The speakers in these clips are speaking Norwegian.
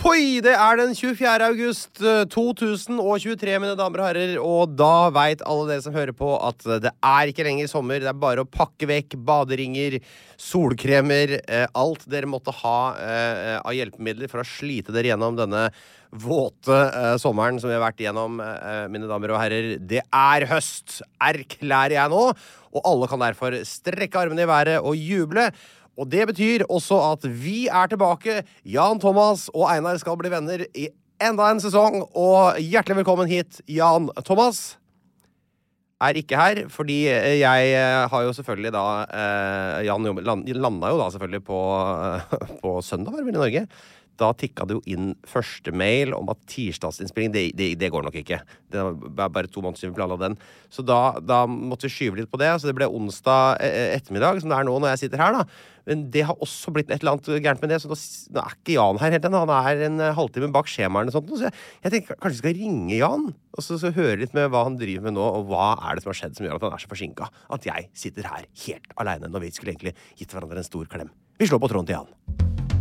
Poi! Det er den 24. august eh, 2023, mine damer og herrer, og da veit alle dere som hører på, at det er ikke lenger sommer. Det er bare å pakke vekk baderinger, solkremer, eh, alt dere måtte ha eh, av hjelpemidler for å slite dere gjennom denne våte eh, sommeren som vi har vært igjennom, eh, mine damer og herrer. Det er høst, erklærer jeg nå, og alle kan derfor strekke armene i været og juble. Og det betyr også at vi er tilbake. Jan Thomas og Einar skal bli venner i enda en sesong. Og hjertelig velkommen hit, Jan Thomas. Er ikke her, fordi jeg eh, har jo selvfølgelig da eh, Jan landa jo da selvfølgelig på, eh, på søndag, var det vel, i Norge. Da tikka det jo inn første mail om at tirsdagsinnspilling, det, det, det går nok ikke. Det var bare to måneder siden vi planla den. Så da, da måtte vi skyve litt på det. Så det ble onsdag eh, ettermiddag, som det er nå når jeg sitter her, da. Men det har også blitt et eller annet gærent med det, så nå, nå er ikke Jan her helt ennå. Han er en eh, halvtime bak skjemaene og sånt. Så jeg, jeg tenker kanskje vi skal ringe Jan, og så, så høre litt med hva han driver med nå, og hva er det som har skjedd som gjør at han er så forsinka. At jeg sitter her helt aleine når vi skulle egentlig gitt hverandre en stor klem. Vi slår på tråden til Jan.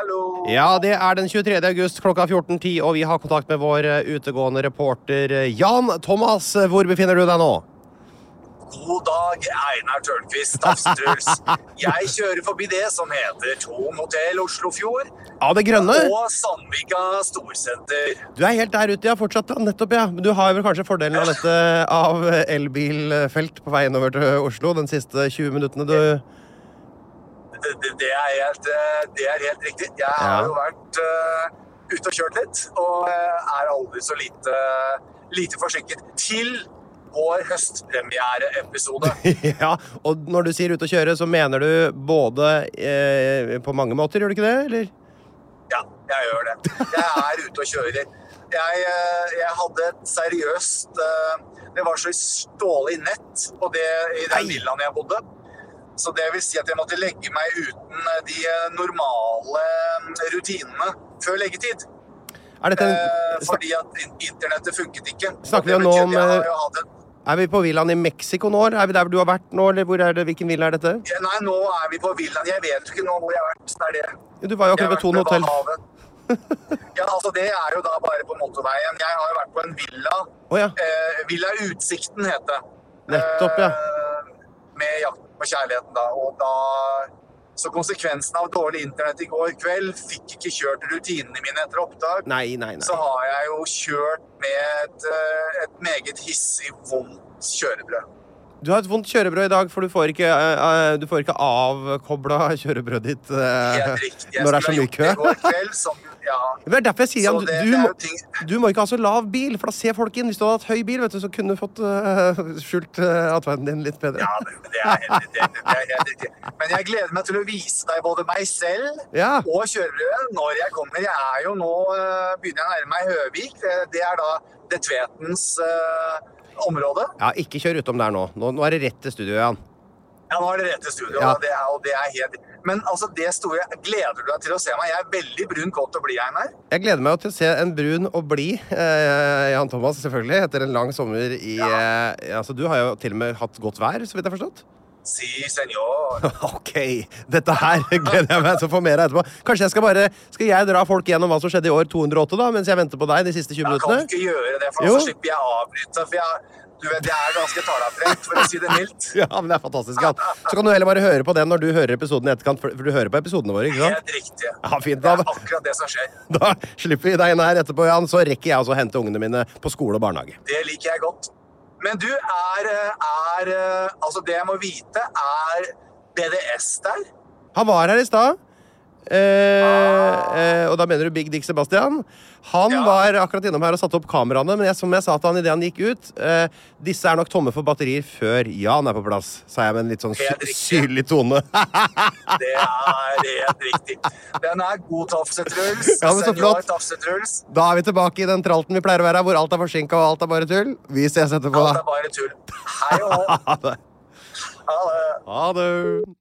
Hallo! Ja, det er den 23. august klokka 14.10, og vi har kontakt med vår eh, utegående reporter eh, Jan Thomas. Hvor befinner du deg nå? God dag, Einar Tørnquist, Tafstruls. Jeg kjører forbi det som heter Thon hotell Oslofjord Ja, det grønne? og Sandvika storsenter. Du er helt der ute, ja. Fortsatt, ja. Nettopp, ja. Men du har vel kanskje fordelen av dette av elbilfelt på vei innover til Oslo de siste 20 minuttene, du Det, det, er, helt, eh, det er helt riktig. Jeg har jo vært uh, ute og kjørt litt, og eh, er aldri så lite, lite forsinket til vår høstpremiereepisode. Ja, og når du sier ute og kjøre, så mener du både eh, på mange måter, gjør du ikke det? Eller? Ja, jeg gjør det. Jeg er ute og kjører. Jeg, jeg hadde et seriøst Det var så stålig nett på det, i den villaen jeg bodde. Så det vil si at jeg måtte legge meg uten eh, de normale eh, rutinene før leggetid. Eh, en, fordi at internettet funket ikke. Snakker vi nå om, eh, er vi på villaen i Mexico nå? Er vi der du har vært nå, eller er det, hvilken villa er dette? Nei, nå er vi på villaen. Jeg vet jo ikke nå hvor jeg har vært. Det er det. Du var jo akkurat ved Thon hotell. Ja, altså Det er jo da bare på motorveien. Jeg har jo vært på en villa. Oh, ja. Eh, villa Utsikten het det. Nettopp, ja. Eh, med Jakten på kjærligheten, da. Og da Så konsekvensen av dårlig internett i går kveld fikk ikke kjørt rutinene mine etter opptak. Nei, nei, Så har jeg jo kjørt med et, eh, et meget hissig, vondt kjørebrød. Du har et vondt kjørebrød i dag, for du får ikke, uh, du får ikke avkobla kjørebrødet ditt uh, når det er så mye kø. det ja. Er derfor jeg sier at du, du, må, du må ikke ha så lav bil, for da ser folk inn. Hvis du hadde hatt høy bil, vet du, så kunne du fått uh, skjult uh, atferden din litt bedre. Ja, det, er helt, det, det er helt riktig. Men jeg gleder meg til å vise deg både meg selv Ja. og kjørebrødet når jeg kommer. Jeg er jo nå begynner jeg å nærme meg Høvik. Det, er da det Tvetens eh, område. Ja, ikke kjør utom der nå. Nå, nå er det rett til studio, Jan. Ja, nå er det rett til studio. Ja. Det er, og det er helt... Men altså, det store Gleder du deg til å se meg? Jeg er veldig brun, kåt og blid, Einar. Jeg gleder meg til å se en brun og blid eh, Jan Thomas, selvfølgelig, etter en lang sommer i eh, Altså, du har jo til og med hatt godt vær, så vidt jeg har forstått. Si, senor. OK. Dette her gleder jeg meg til å få mer av etterpå. Kanskje jeg skal bare Skal jeg dra folk gjennom hva som skjedde i år 208, da, mens jeg venter på deg de siste 20 Jeg kan ikke gjøre det, for Jo. så slipper jeg å avbryte. For jeg, du vet, jeg er ganske talatrengt, for å si det mildt. Ja, men det er fantastisk, Jan. Så kan du heller bare høre på den når du hører episoden i etterkant, for, du hører på episodene våre, ikke sant? Helt riktig. Ja, fint, Det er akkurat det som skjer. Da slipper vi deg inn her etterpå, Jan, så rekker jeg også å hente ungene mine på skole og barnehage. Det liker jeg godt. Men du, er, er Altså, det jeg må vite, er BDS der? Han var her i stad. Eh, eh, og da mener du Big Dick Sebastian. Han Ja. var akkurat innom her og satte opp kameraene, men jeg, som jeg sa til han idet han gikk ut eh, Disse er nok tomme for batterier før Jan er på plass, sa jeg med en litt sånn syrlig tone. Det er helt riktig. Den er god Tafse-Truls. Ja, men så Senior flott. Da er vi tilbake i den tralten vi pleier å være, hvor alt er forsinka og alt er bare tull. Vi ses etterpå. Alt er bare tull. Hei og hå. Ha det. Ha det.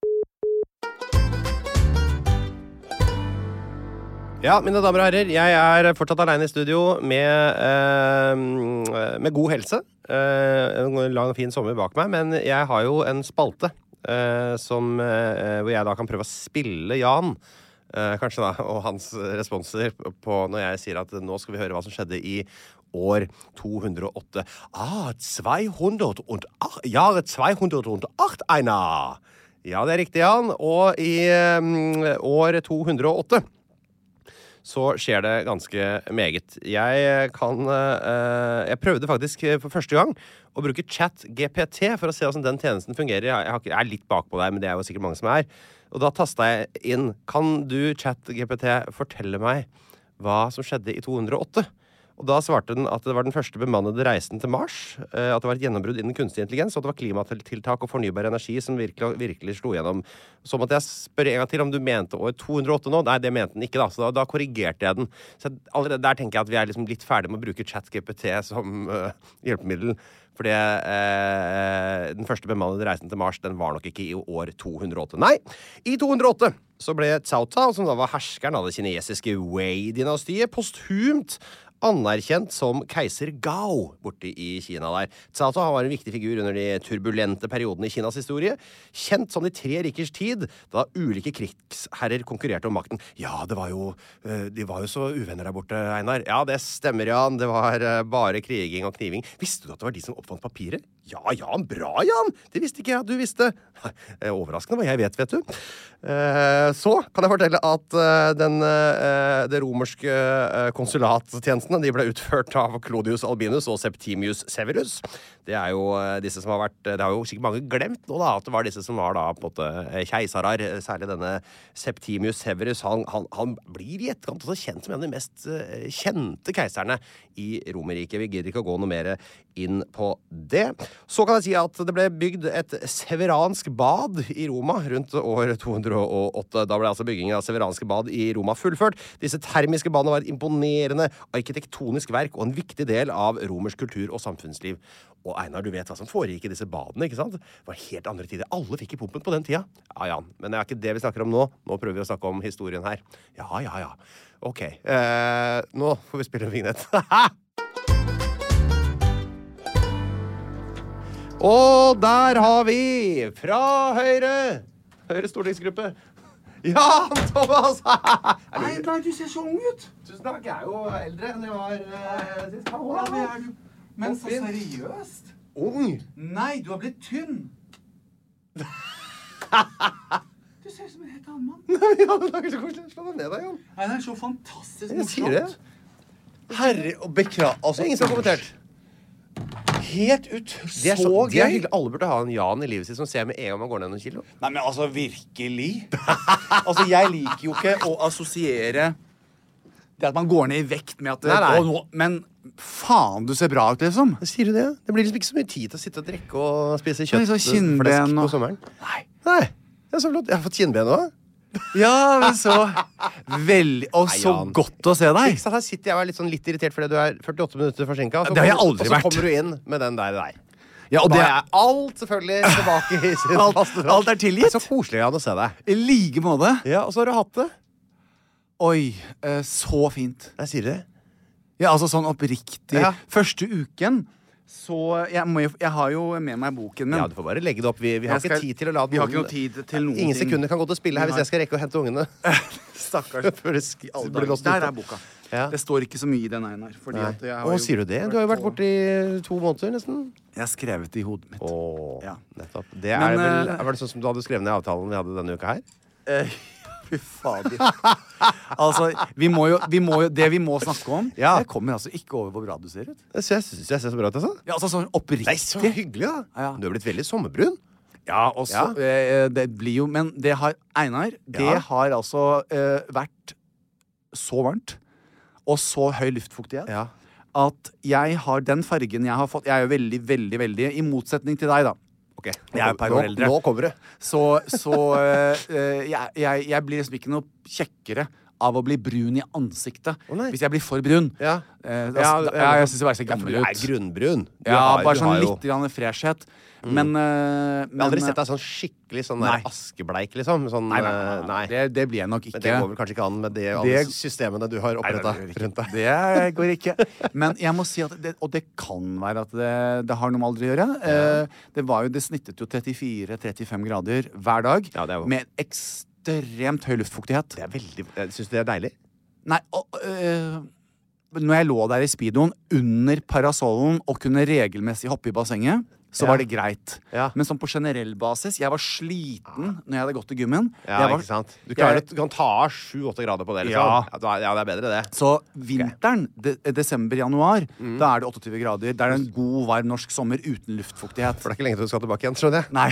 Ja, mine damer og herrer, jeg er fortsatt alene i studio med, eh, med god helse. Eh, en lang fin sommer bak meg, men jeg har jo en spalte eh, som, eh, hvor jeg da kan prøve å spille Jan. eh, kanskje da, og hans responser på når jeg sier at nå skal vi høre hva som skjedde i år 208. Ah, 208, Jahre 208, Einar. Ja, det er riktig, Jan. Og i eh, år 208 så skjer det ganske meget. Jeg kan eh, Jeg prøvde faktisk eh, for første gang å bruke chat GPT for å se hvordan den tjenesten fungerer. Jeg, er litt bakpå der, men det er jo sikkert mange som er. Og da tasta jeg inn Kan du, chat GPT, fortelle meg hva som skjedde i 208? Og da svarte den at det var den første bemannede reisen til Mars. eh, At det var et gjennombrudd innen kunstig intelligens, og at det var klimatiltak og fornybar energi som virkelig, virkelig slo gjennom. Så måtte jeg spørre en gang til om du mente år 208 nå. Nei, det mente den ikke, da. Så da, da korrigerte jeg den. Så allerede der tenker jeg at vi er liksom litt ferdig med å bruke ChatGPT som uh, hjelpemiddel. Fordi eh, den første bemannede reisen til Mars den var nok ikke i år 208. Nei, i 208 så ble Cao Cao, som da var herskeren av det kinesiske Wei-dynastiet, posthumt anerkjent som keiser Gao borte i Kina der. Tsato var en viktig figur under de turbulente periodene i Kinas historie. Kjent som de tre rikers tid, da ulike krigsherrer konkurrerte om makten. Ja, det var jo eh, De var jo så uvenner der borte, Einar. Ja, det stemmer, Jan. Det var eh, bare kriging og kniving. Visste du at det var de som oppfant papiret? Ja, Jan. Bra, Jan! Det visste ikke jeg at du visste. Eh, Overraskende hva jeg vet, vet du. Så kan jeg fortelle at den, det romerske eh, de ble utført av Clodius Albinus og Septimius Severus. Det er jo eh, disse som har vært Det har jo sikkert mange glemt nå, da, at det var disse som var da på en måte eh, keisarer. eh, Særlig denne Septimius Severus. Han, han, han blir i etterkant også kjent som en av de mest eh, kjente keiserne i Romerriket. Vi gidder ikke å gå noe mer inn på det. Så kan jeg si at det ble bygd et severansk bad i Roma rundt år 208. Da ble altså byggingen av severanske bad i Roma fullført. Disse termiske badene var et imponerende arkitektonisk verk og en viktig del av romersk kultur og samfunnsliv. Og Einar, du vet hva som foregikk i disse badene, ikke sant? Det var helt andre tider. Alle fikk i pumpen på den tida. Ja, ja. Men det er ikke det vi snakker om nå. Nå prøver vi å snakke om historien her. Ja, ja, ja. OK. Eh, nå får vi spille en vignett. Og der har vi, fra Høyre Høyre stortingsgruppe Jan Thomas! Einar, du ser så ung ut. Tusen takk. Jeg er jo eldre enn jeg var uh, sist. Ja, er du. Men så seriøst. Ung. Nei, du har blitt tynn. Du ser ut som en helt annen mann. ja, det er så koselig. Slå deg ned, da, Jan. Nei, det er så fantastisk Jeg sier det. morsomt. Herre og bekra... Altså, ingen som har kommentert. helt ut Det er, så, så, det er gøy. hyggelig. Alle burde ha en Jan i livet sitt som ser med en gang man går ned noen kilo. Nei, men altså, virkelig. altså, jeg liker jo ikke å assosiere det at man går ned i vekt med at Nei, nei. «Å, nå, Men faen, du ser bra ut, liksom. Sier du det? Det blir liksom ikke så mye tid til å sitte og drikke og spise er kjøtt liksom kinnben og... på sommeren. Nei. Nei, det er så flott. Jeg har fått kinnben òg. Ja, men så Veldig Og så godt å se deg. Her sitter jeg og er litt, sånn litt irritert fordi du er 48 minutter forsinka. Det har jeg aldri Og så vært. kommer du inn med den der der. Ja, og Da det er alt selvfølgelig tilbake i sin Alt- faste alt er tilgitt. Så koselig Jan, å se deg. I like måte. Ja, Og så har du hatt det. Oi, eh, så fint. Jeg sier det. Ja, altså sånn oppriktig. Ja. Første uken så jeg, må jeg har jo med meg boken min. Ja, Du får bare legge det opp. Vi, vi har skal- ikke tid til å la vi har ikke noe tid til noen Ingen ting. sekunder kan gå til å spille her hvis jeg skal rekke å hente ungene. Stakkars. Før det blir låst Der er boka. Ja. Det står ikke så mye i den ene her. Fordi Nei. at jeg har Å, jo sier du det? Du har jo vært borte i to måneder nesten. Jeg har skrevet det i hodet mitt. Åh, Ja. nettopp. Det er Men, vel, eh, var det sånn som du hadde skrevet ned i avtalen vi hadde denne uka her? Fy fader. altså, vi må jo, vi må jo, det vi må snakke om Ja. det kommer altså ikke over hvor bra du ser ut. Jeg syns jeg ser så bra ut, altså. Ja, altså sånn Nei, oppriktig. så hyggelig, da. Ja. Du har blitt veldig sommerbrun. Ja, også, ja. eh, Det blir jo Men det har Einar, det Ja. har altså eh, vært så varmt og så høy luftfuktighet Ja. at jeg har den fargen jeg har fått Jeg er jo veldig, veldig, veldig I motsetning til deg, da. Ok, Jeg er et par år eldre. Nå kommer det. Så, så eh, eh, jeg, jeg, jeg blir liksom ikke noe kjekkere av å bli brun i ansiktet Oh, hvis jeg blir for brun. Ja. Eh, altså, ja, ja, jeg syns jeg bare ser Ja, for gammel du er grunnbrun. Du Ja, har- bare sånn jo- litt grann freshhet. Men, eh, Jeg har aldri sett deg sånn skikkelig sånn Nei. askebleik, liksom. Sånn, Nei, nei, nei, eh, nei. Det, det blir jeg nok ikke. Men det går vel kanskje ikke an med det, alle Det- systemene du har oppretta rundt deg. Det går ikke. Men jeg må si at det, Og det kan være at det, det har noe med alder å gjøre. Uh, det, var jo, det snittet jo 34-35 grader hver dag Ja, det er jo- med ekstremt høy luftfuktighet. Det er veldig Jeg syns det er deilig. Nei, og, øh, når jeg lå der i speedoen under parasollen og kunne regelmessig hoppe i bassenget, så var det greit. Men sånn på generell basis Jeg var sliten når jeg hadde gått i gymmen. Ja, var- ikke sant? Du, klarer, jeg- du kan ta av sju-åtte grader på det, liksom. Ja. Ja, det er bedre, det. Så vinteren, de, desember-januar, Mm. da er det 28 grader. Da er det en god, varm norsk sommer uten luftfuktighet. For det er ikke lenge til du skal tilbake igjen, skjønner jeg. Nei.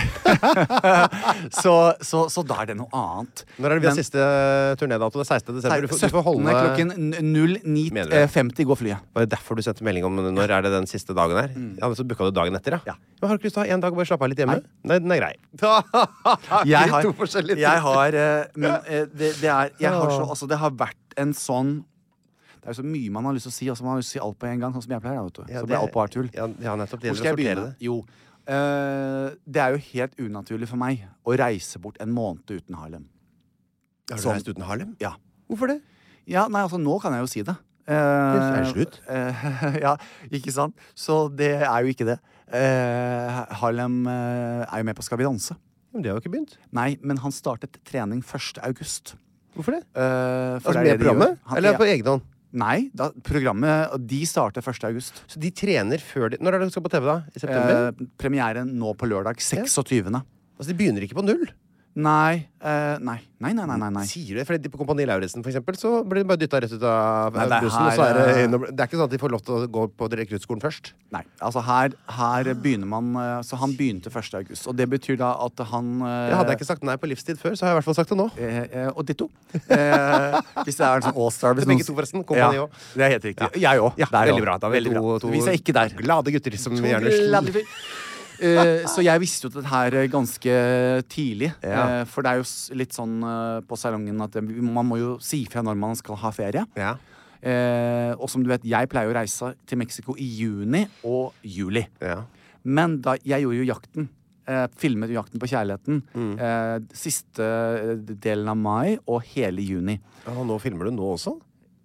så, så, så da er det noe annet. Når er det vi har siste turnédato? Det er 16. desember. Du får, du får 17. holde klokken Mener det? 09.50 går flyet. Var det derfor du sendte melding om når er det den siste dagen her? Ja, Så booka du dagen etter, ja. Ja. Har du ikke lyst til å ha en dag bare slappe av litt hjemme? Nei, den er grei. jeg har, to forskjellige jeg har eh, Men eh, det, det er jeg har så, altså, Det har vært en sånn Det er jo så mye man har lyst til å si, og så man har lyst til å si alt på en gang, sånn som jeg pleier. Vet du. Ja, så blir alt bare tull. Ja, ja, nettopp. Det Hvor skal jeg begynne? det. Jo. uh, det er jo helt unaturlig for meg å reise bort en måned uten Harlem. Har du Sånn. reist uten Harlem? Ja. Hvorfor det? Ja, nei, altså Nå kan jeg jo si det. Det Er slutt? Uh, ja, ikke sant? Så det er jo ikke det. Eh, Harlem eh, er jo med på Skal vi danse. Men det har jo ikke begynt. Nei, men han startet trening 1. august. Hvorfor det? Eh, for Altså det er med det de programmet? gjør. Han- Eller ja. på egen hånd? Nei, da, programmet De starter 1. august. Så de trener før de Når er det du skal på TV, da? I september? Eh, premiere nå på lørdag 26. Altså, de begynner ikke på null? Nei, uh, nei. Nei, nei, nei. nei. Sier du det? Fordi på Kompani Lauritzen, for eksempel, så blir de bare dytta rett ut av Nei, det bussen. bussen. Og så er det, her, og- det er ikke sånn at de får lov til å gå på rekruttskolen først. nei. Altså her, her begynner man eh, Så han begynte 1. august. Og det betyr da at han jeg Ja, hadde jeg ikke sagt nei på livstid før, så har jeg i hvert fall sagt det nå. eh, eh, Og ditto. Eh, hvis det er en sånn all-star begge noen- to, forresten. Kompani ja, også. Det er helt riktig. Jeg òg. Ja, veldig bra. Da Veldig to, bra. to Vi er ikke der. glade gutter som To gjerne Eh, så jeg visste jo dette her eh, ganske tidlig. Ja. Uh, for det er jo litt sånn uh, på salongen at man må jo si fra når man skal ha ferie. Ja. Og som du vet, jeg pleier å reise til Mexico i juni og juli. ja. Men da jeg gjorde jo jakten. Filmet jo Jakten på kjærligheten. Mm. Siste delen av mai og hele juni. Og nå filmer du nå også?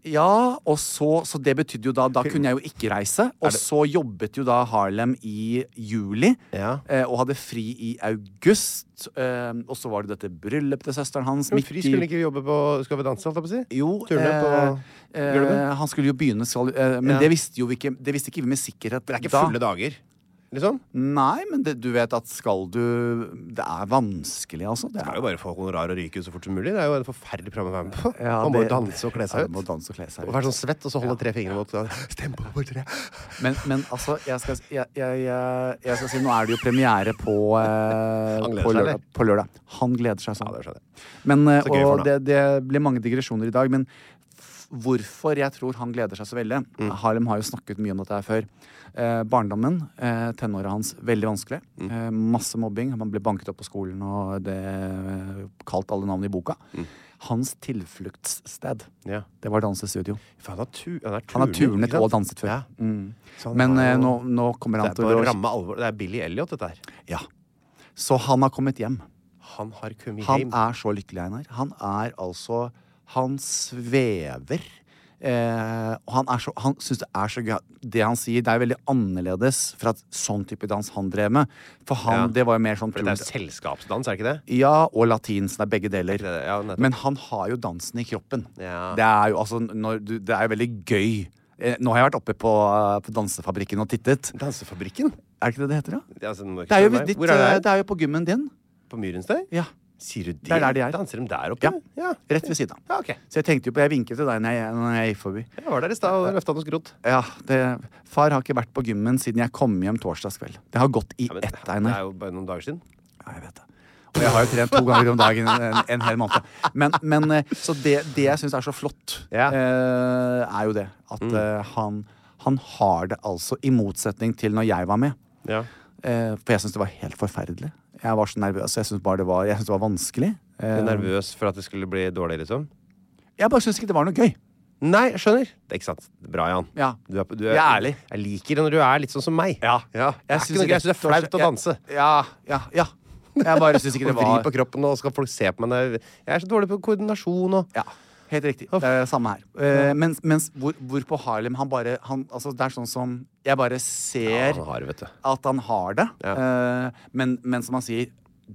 Ja, og så, så det betydde jo da Da kunne jeg jo ikke reise. Og så jobbet jo da Harlem i juli. Ja. Eh, og hadde fri i august. Eh, og så var det dette bryllupet til søsteren hans. Men Fri skulle ikke jobbe på Skal vi danse, holdt jeg på å si? Jo, gulvet? eh, han skulle jo begynne, skal, eh, men Ja. det visste jo vi ikke Det visste ikke vi med sikkerhet det er ikke fulle dager. Liksom? Nei, men det, du vet at skal du Det er vanskelig, altså. Det er er jo bare få honorar og ryke ut så fort som mulig. Det er jo en forferdelig program å være med på. Ja, Man må jo danse og kle Ja, ut. må danse og kle seg Og ut. være sånn svett, og så holde tre fingre mot Stem på nummer tre. Men, men altså, jeg skal, jeg, jeg, jeg, skal si Nå er det jo premiere på, eh, på, seg, lørdag, på lørdag. Han gleder seg sånn. Ja, det skjønner jeg. Men, eh, Så og det, det blir mange digresjoner i dag. Men hvorfor jeg tror han gleder seg så veldig Mm. Harlem har jo snakket mye om dette her før. Eh, barndommen, eh, tenåra hans, veldig vanskelig. Mm. Eh, masse mobbing. Man ble banket opp på skolen og det eh, kalt alle navn i boka. Mm. Hans tilfluktssted, Ja. det var dansestudio. Han har, tu han er har turnet og danset før. Ja. Mm. Men eh, nå, nå kommer han til å ramme alvor. Det er Billy Elliot, dette her. Ja. Så han har kommet hjem. Han har kommet Han er så lykkelig, Einar. Han er altså Han svever. Eh, og han, så, han syns det er så gøy. Det han sier, det er veldig annerledes fra sånn type dans han drev med. For han, Ja. det var jo mer sånn For det er jo selskapsdans, er det ikke det? Ja, og latinsen er begge deler. Det ja. Men han har jo dansen i kroppen. Ja. Det er jo altså når du, Det er jo veldig gøy. Eh, nå har jeg vært oppe på, på Dansefabrikken og tittet. Dansefabrikken? Er det ikke det det heter, da? Det er, altså, Det er jo, ditt, Hvor er det? eh, det er jo på gymmen din. På Myrens der? Ja. Sier du det? Det er der de er. Danser de der oppe? Ja. ja. Rett ved siden av. Ja, okay. Så jeg tenkte jo på, jeg vinket til deg når jeg, når jeg gikk forbi. Jeg var der i stad og løfta noe skrot. Ja, det, Far har ikke vært på gymmen siden jeg kom hjem torsdagskveld. Det har gått i Ja, men ett, det er jo bare noen dager siden. Ja, jeg vet det. Og jeg har jo trent to ganger om dagen en, en hel måned. Men, men eh, så det, det jeg syns er så flott, Ja. Mm. eh, er jo det at eh, han, han har det altså, i motsetning til når jeg var med. Ja. For jeg syns det var helt forferdelig. Jeg var så nervøs. Jeg syntes det var, jeg synes det var vanskelig. Du er Eh, nervøs for at det skulle bli dårlig, liksom? jeg bare syns ikke det var noe gøy. Nei, jeg skjønner. Det er ikke sant. Bra, Jan. Ja. Du er, du er, Jeg er ærlig. Jeg liker det når du er litt sånn som meg. Ja. ja. Jeg. Jeg syns det er flaut å danse. Ja, ja, ja. Jeg bare syns ikke det var vri på kroppen, og skal folk se på meg. Jeg er så dårlig på koordinasjon og Ja, helt riktig. Det er det samme her. Eh, mens mens hvor, på Harlem han bare han, altså Det er sånn som Jeg bare Ja, ser han har at han har det. Ja. Uh, men, men som han sier,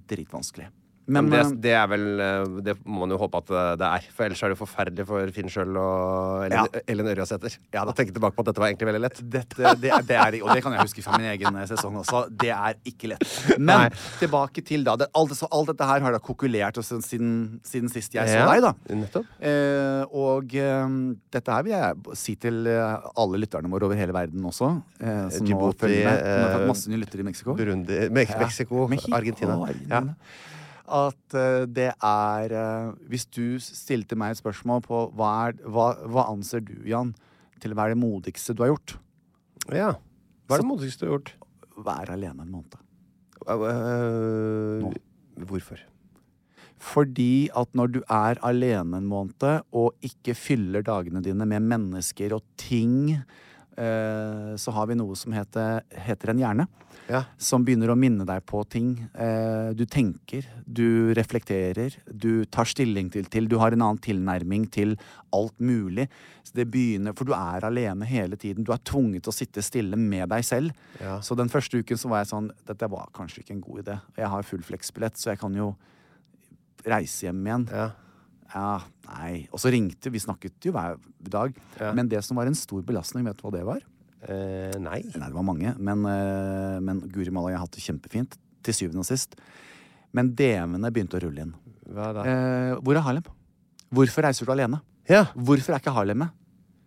dritvanskelig. Men Men, det, det er vel eh, Det må man jo håpe at eh, det er. For ellers er det jo forferdelig for Finn Schjøll og Ellen, Ja. Ellen Ørjasæter å tenke tilbake på at dette var egentlig veldig lett. dette, det, det er, og det kan jeg huske fra min egen eh, sesong også. Det er ikke lett. Men Nei. tilbake til da. Det, alt, alt dette her har da kokulert oss siden, siden sist jeg så deg, da. Eh, og eh, dette her vil jeg si til eh, alle lytterne våre over hele verden også. Eh, som nå følger med. Nå har eh, fått masse nye lyttere i Mexico. Burundi, Me Ja. Mexico, Mexico, Argentina. Ja. At eh, det er eh, Hvis du stilte meg et spørsmål på hva, er, hva, hva anser du, Jan, til å være det modigste du har gjort? ja. Hva er det Så- modigste du har gjort? Være alene en måned. Uh, Nå. Hvorfor? Fordi at når du er alene en måned og ikke fyller dagene dine med mennesker og ting, så har vi noe som heter, heter en hjerne. Ja. Som begynner å minne deg på ting. Eh, du tenker, du reflekterer, du tar stilling til, til Du har en annen tilnærming til alt mulig. Så det begynner, For du er alene hele tiden. Du er tvunget til å sitte stille med deg selv. Ja. Så den første uken så var jeg sånn Dette var kanskje ikke en god idé. Jeg har full fleksbillett, så jeg kan jo reise hjem igjen. Ja. Ja, nei. Og så ringte Vi snakket jo hver dag. Ja. Men det som var en stor belastning, vet du hva det var? Eh, nei. Nei, det var mange. Men, eh, men Guri malla, jeg har hatt det kjempefint. Til syvende og sist. Men DM-ene begynte å rulle inn. Hva da? Eh, hvor er Harlem? Hvorfor reiser du alene? Ja. Hvorfor er ikke Harlem med?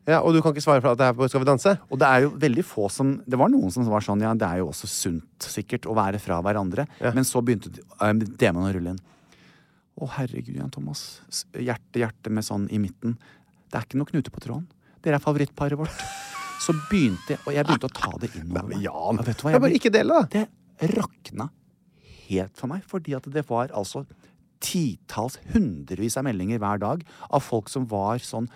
ja, Og du kan ikke svare for at det er på Skal vi danse? Og det er jo veldig få som Det var noen som var sånn, ja, det er jo også sunt sikkert å være fra hverandre. Ja. Men så begynte eh, DM-ene å rulle inn. Å, herregud, Jan Thomas. Hjerte, hjerte med sånn i midten. Det er ikke noe knute på tråden. Dere er favorittparet vårt. Så begynte jeg, og jeg begynte å ta det inn over meg. Jan, Ja, vet du hva, det jeg bare ikke dele, da. Det rakna helt for meg, fordi at det var altså titalls, hundrevis av meldinger hver dag av folk som var sånn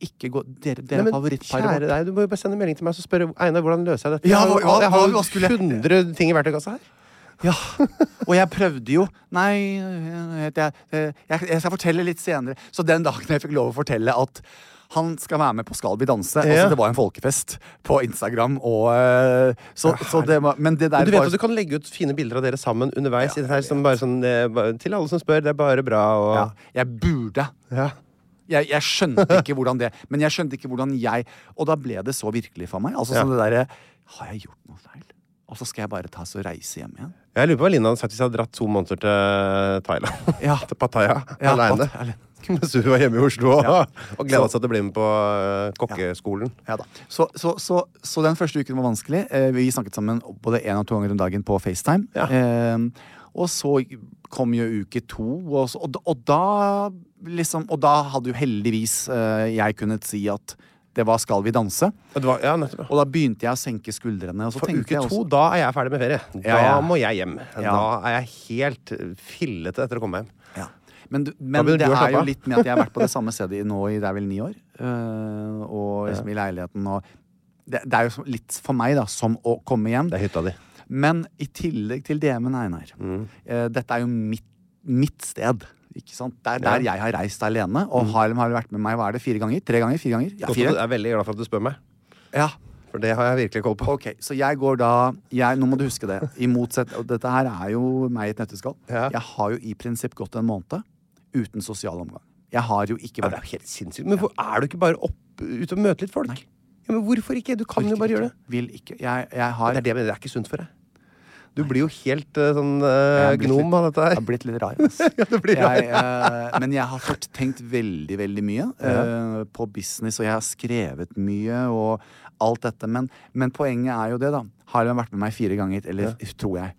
ikke gå, Dere, dere Nei, men Kjære deg, du må jo bare sende melding til meg og spørre Einar, hvordan løser jeg dette? Ja, jeg har, hva- jo- jeg har hva- hva jo 100 ting i verktøykassa her. Ja, og jeg prøvde jo Nei, jeg, jeg, jeg, jeg skal fortelle litt senere. Så den dagen jeg fikk lov å fortelle at han skal være med på Skal vi danse Ja. Altså Det var en folkefest på Instagram, og eh, så, så det Men det der Men du vet at du kan legge ut fine bilder av dere sammen underveis Ja, det her, som sånn, eh, til alle som spør. Det er bare bra og ja, Jeg burde. Ja. Jeg, jeg skjønte ikke hvordan det Men jeg skjønte ikke hvordan jeg Og da ble det så virkelig for meg. Altså sånn det derre Har jeg gjort noe feil? Og så skal jeg bare ta og reise hjem igjen. Jeg lurer på hva Lina hadde sagt hvis jeg hadde dratt to måneder til Thailand. Ja. til Pattaya Ja, aleine. Mens hun var hjemme i Oslo og, Ja. og gleda seg til å bli med på eh, kokkeskolen. Ja da. Så, så, så, så den første uken var vanskelig. Eh, vi snakket sammen både én og to ganger om dagen på FaceTime. Ja. Eh, og så kom jo uke to, og, og, og da liksom Og da hadde jo heldigvis eh, jeg kunnet si at det var 'Skal vi danse'. Var, ja, Og da begynte jeg å senke skuldrene. Og så For uke jeg to, også, da er jeg ferdig med ferie. Da Ja, må jeg hjem. Ja. Da er jeg helt fillete etter å komme hjem. ja. Men, men det er jo litt med at jeg har vært på det samme stedet nå i det er vel ni år. eh, og liksom i leiligheten og det, det er jo litt for meg da som å komme hjem. Det er hytta di. Men i tillegg til det med Einar eh, Dette er jo mitt, mitt sted. Ikke sant? Det er der jeg har reist alene. Og Harlem har vært med meg hva er det, fire ganger? Tre ganger? Fire ganger? Ja, fire. Jeg er veldig glad for at du spør meg, Ja. for det har jeg virkelig koll på. Ok, Så jeg går da jeg, Nå må du huske det. I motsett, og Dette her er jo meg i et nøtteskall. Ja. Jeg har jo i prinsipp gått en måned uten sosial omgang. Jeg har jo ikke Ja, det vært er helt sinnssykt. Men hvor, er du ikke bare opp, ute og møter litt folk? Ja, men hvorfor ikke? Du kan jo bare gjøre det. Vil ikke. Jeg, jeg har Det er det jeg mener, det er ikke sunt for deg. Du blir jo helt eh, sånn blitt gnom av dette Jeg har blitt litt rar. ass. Ja, jeg, uh, men jeg har fått tenkt veldig, veldig mye uh, på business, og jeg har skrevet mye og alt dette. Men, men poenget er jo det, da. Harlem har vært med meg fire ganger, eller tror jeg.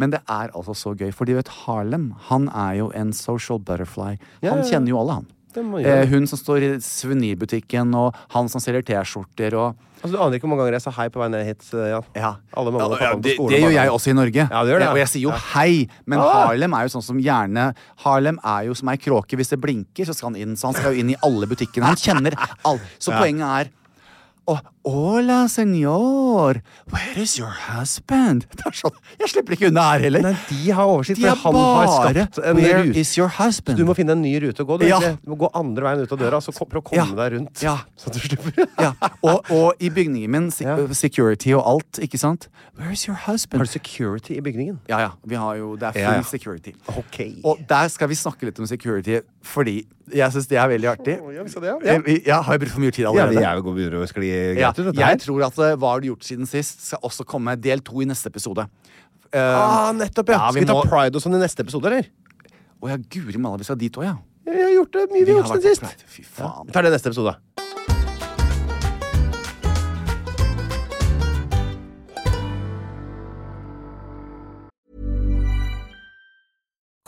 Men det er altså så gøy, for de vet Harlem, han er jo en social butterfly. Ja, Han ja, ja. kjenner jo alle, han. Eh, hun som står i suvenirbutikken, og han som selger T-skjorter og Altså, du aner ikke hvor mange ganger jeg sa hei på vei ned hit, Ja. Ja. Alle mamma og Ja, det, på det, skolen. det gjør jeg også i Norge. Ja, det gjør det, Ja. Og jeg sier jo Ja. hei, men Ah! Harlem er jo sånn som gjerne Harlem er jo som ei kråke. Hvis det blinker, så skal han inn. Så han skal jo inn i alle butikkene. Han kjenner alt. Så poenget er Å, hola, senor. Where is your husband? Det er sånn, Jeg slipper ikke unna her heller. Nei, de har oversikt, De for han bare, har skapt en Where rute. is your husband? Du må finne en ny rute å gå. Du, Ja. du må gå andre veien ut av døra så prøv å komme Ja. deg rundt. Ja. Så at du slipper ja. og, og i bygningen min, se- Ja. security og alt, ikke sant? Where is your husband? Har du security i bygningen? Ja, ja. Vi har jo, det er full Ja, ja. security. Ok. Og der skal vi snakke litt om security, fordi jeg syns det er veldig artig. Oh, jeg, det, ja. Eh, vi- ja, har jeg brukt for mye tid allerede? Ja, vi er jo gode begynner å skli Ja, greit ut, dette jeg tror at eh, Hva har du gjort siden sist? skal også komme del to i neste episode. Uh, Ah, nettopp, ja. Ja, Skal vi vi ta må- pride og sånn i neste episode, eller? Å ja, guri malla, vi skal dit òg, ja. Vi har gjort det mye Vi har gjort siden sist. Pride. Fy faen. Vi tar det neste episode.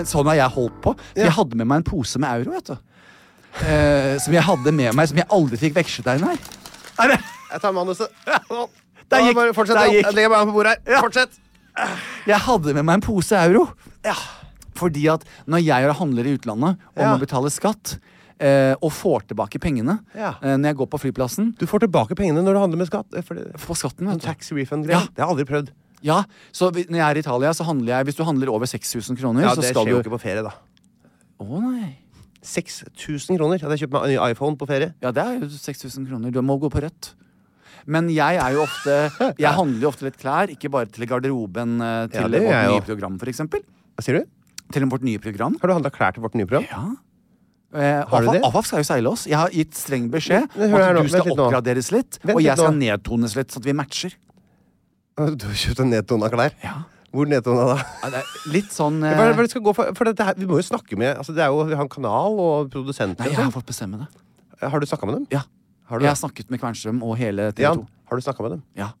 Men sånn har jeg holdt på. Jeg hadde med meg en pose med euro, vet du. Eh, som jeg hadde med meg, som jeg aldri fikk vekslet deg, her. Er det? Jeg tar manuset. Der gikk- Bare Fortsett. der gikk. Jeg legger meg på bordet her. Fortsett. Jeg hadde med meg en pose euro. Fordi at når jeg handler i utlandet og Ja. må betale skatt, eh, og får tilbake pengene Ja. eh, når jeg går på flyplassen Du får tilbake pengene når du handler med skatt. eh, For skatten, sånn vet du. tax refund-greie. Ja. Det har jeg aldri prøvd. Ja, så vi- når jeg er i Italia, så handler jeg Hvis du handler over 6000 kroner, Ja, så Det skal skjer du jo ikke på ferie, da. Å nei. 6000 kroner. Hadde jeg kjøpt meg en ny iPhone på ferie. Ja, det er jo 6000 kroner. Du må gå på rødt. Men jeg er jo ofte Jeg handler jo ofte litt klær, ikke bare til garderoben eh, til Ja, det gjør vårt jeg nye program, for eksempel. Hva sier du? Til vårt nye program. Har du handla klær til vårt nye program? Ja. Eh, Har du AFAF det? AFAF skal jo seile oss. Jeg har gitt streng beskjed Men om hør her at nå, du skal vent litt nå. oppgraderes litt, Vent og jeg skal nå. nedtones litt, sånn at vi matcher. Du har kjøpt en nedtona klær? Ja. Hvor nedtona da? Ja, det er litt sånn eh, skal gå for? For dette her, vi må jo snakke med altså det er jo, Vi har en kanal og produsenter. Nei, jeg har sånn. fått bestemme det. Har du snakka med dem? Ja. Har du Jeg har snakket med Kvernstrøm og hele TV 2. Ja, har du snakka med dem? Ja.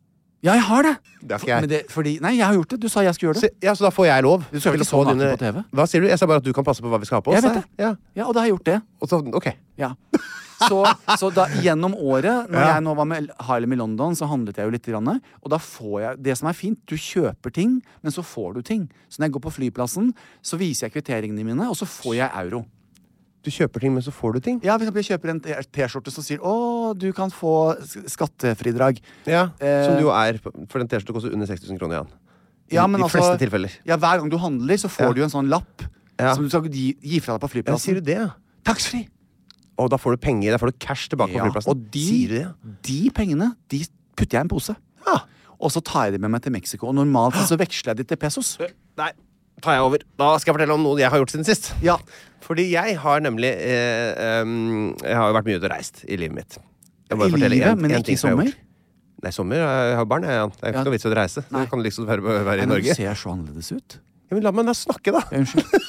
ja, jeg har det! Det har jeg. Det, fordi, nei, jeg har gjort det. Du sa jeg skulle gjøre det. ja, så da får jeg lov? Du skal vel ikke så naken dine- på TV? Hva sier du? Jeg sa bare at du kan passe på hva vi skal ha på oss. Jeg vet det. Ja. Ja, og da har jeg gjort det. Så, ok. Ja. Så, så da, gjennom året, når Ja. jeg nå var med Hylem i London, så handlet jeg jo litt. Grann, og da får jeg Det som er fint, du kjøper ting, men så får du ting. Så når jeg går på flyplassen, så viser jeg kvitteringene mine, og så får jeg euro. Du kjøper ting, men så får du ting? Ja, for eksempel, jeg kjøper en T-skjorte som sier 'Å, du kan få skattefridrag'. Ja, Eh, Som du jo er. For den T-skjorta koster under 6000 kroner, igjen. Ja, men de altså- fleste tilfeller. Ja, Hver gang du handler, så får Ja. du en sånn lapp Ja. som du skal gi, gi fra deg på flyplassen. Ja, sier du det, ja? Taxfree! Og da får du penger, da får du cash tilbake på flyplassen. og de, du de pengene de putter jeg i en pose. Ja. Og så tar jeg dem med meg til Mexico. Og normalt så veksler jeg de til pesos. Nei, tar jeg over. Da skal jeg fortelle om noe jeg har gjort siden sist. Ja. Fordi jeg har nemlig eh, um, Jeg har jo vært mye ute og reist i livet mitt. Jeg I livet, en- men en ikke i jeg sommer? Nei, sommer. Jeg har barn, jeg, jeg, er ikke noe vits i å reise. Nei. Det kan liksom være, være i Nei, men Du ser så annerledes ut. Ja, men la meg da snakke, da. Unnskyld.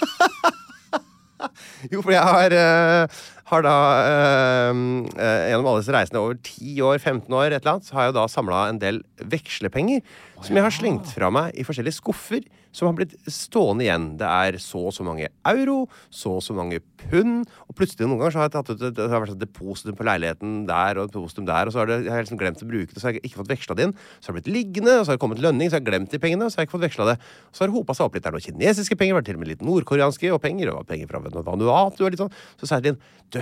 Jo, for jeg har, eh, har da eh, eh, Gjennom alle disse reisene over 10 år, 15 år, et eller annet, så har jeg jo da samla en del vekslepenger som jeg har slengt fra meg i forskjellige skuffer, som har blitt stående igjen. Det er så og så mange euro, så og så mange pund, og plutselig noen ganger så har jeg tatt ut et, det har vært et depositum på leiligheten der og et depositum der, og så har det, jeg har liksom glemt å bruke det, så har jeg ikke fått veksla det inn. Så har det blitt liggende, og så har det kommet lønning, så har jeg glemt de pengene, og så har jeg ikke fått veksla det. Så har det hopa seg opp litt. Det er noen kinesiske penger, det er til og med litt nordkoreanske og penger, og penger fra Vanuatu og litt sånn. Så sier jeg inn, du,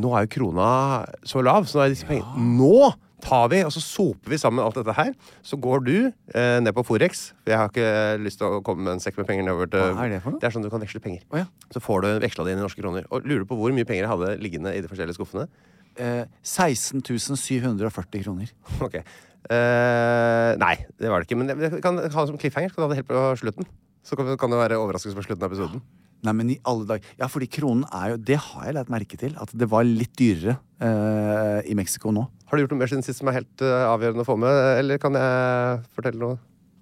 nå er jo krona så lav, så nå er disse pengene Nå tar vi, og så soper vi sammen alt dette her. Så går du eh, ned på Forex, for jeg har ikke lyst til å komme med en sekk med penger nedover til Hva er det for noe? Det er sånn du kan veksle penger. Oh, ja. Så får du veksla det inn i norske kroner. Og lurer på hvor mye penger jeg hadde liggende i de forskjellige skuffene? Eh, 16 740 kroner. Ok. Eh, nei, det var det ikke. Men jeg kan ha det som cliffhanger. Skal du ha det helt på slutten? Så kan kan det være overraskelse på slutten av episoden. Nei, men i alle dager Ja, fordi kronen er jo Det har jeg lagt merke til. At det var litt dyrere eh, i Mexico nå. Har du gjort noe mer siden sist som er helt eh, avgjørende å få med, eller kan jeg fortelle noe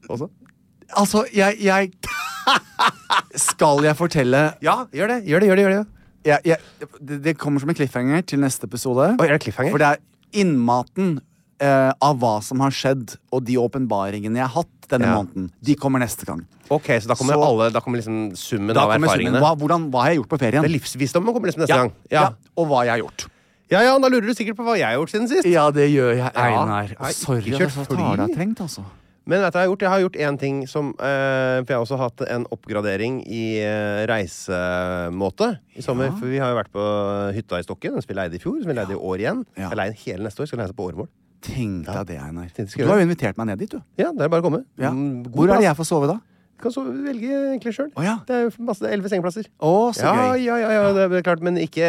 også? Altså, jeg, jeg Skal jeg fortelle Ja, gjør det. Gjør det, gjør det, gjør det. jeg, jeg, det, det kommer som en cliffhanger til neste episode. Oi, er det cliffhanger? For det er innmaten eh, av hva som har skjedd, og de åpenbaringene jeg har hatt denne Ja. måneden, de kommer neste gang. Ok, så da kommer Så- alle Da kommer liksom summen Da av kommer erfaringene. summen. Hva, hvordan, hva har jeg gjort på ferien? Det er livsvisdommen kommer liksom neste ja, gang. ja. Ja. Og hva jeg har gjort. ja, ja, da lurer du sikkert på hva jeg har gjort siden sist. Ja, det gjør jeg, Einar. Einar. Sorry ikke at kjørt så fly. tar deg trengt, altså. Men vet du hva jeg har gjort? Jeg har gjort én ting som eh, For jeg har også hatt en oppgradering i eh, reisemåte i sommer. For vi har jo vært på hytta i Stokken, som vi leide i fjor, som vi leide i år igjen. Ja. Jeg leier hele neste år. Skal leie på åremål. Tenk deg det, Einar. Du har jo invitert meg ned dit, du. Ja, det er bare å komme. Ja. Mm, Hvor er det jeg får sove da? Kan så velge egentlig sjøl. Oh, ja. Det er masse elleve sengeplasser. Oh, så Ja, gøy. ja, ja, ja, det er klart, men ikke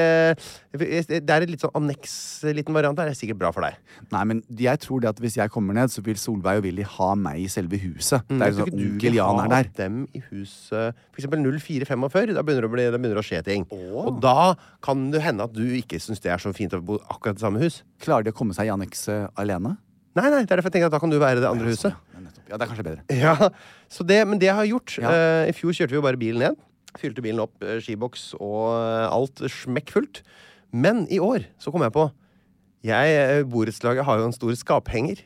Det er et litt sånn anneks, liten variant. Det er sikkert bra for deg. Nei, men jeg tror det at hvis jeg kommer ned, så vil Solveig og Willy ha meg i selve huset. det er jo sånn Onkel Jan er der. dem i huset For eksempel 0445. Da begynner det å, bli, da begynner det å skje ting. Og da kan det hende at du ikke syns det er så fint å bo akkurat i samme hus. Klarer de å komme seg i annekset alene? Nei, nei, det er derfor jeg tenker at da kan du være i det andre huset. Ja, det er kanskje bedre. Ja, så det, Men det jeg har gjort Ja. uh, I fjor kjørte vi jo bare bilen ned. Fylte bilen opp, uh, skiboks og uh, alt smekkfullt. Men i år så kom jeg på jeg, Borettslaget har jo en stor skaphenger.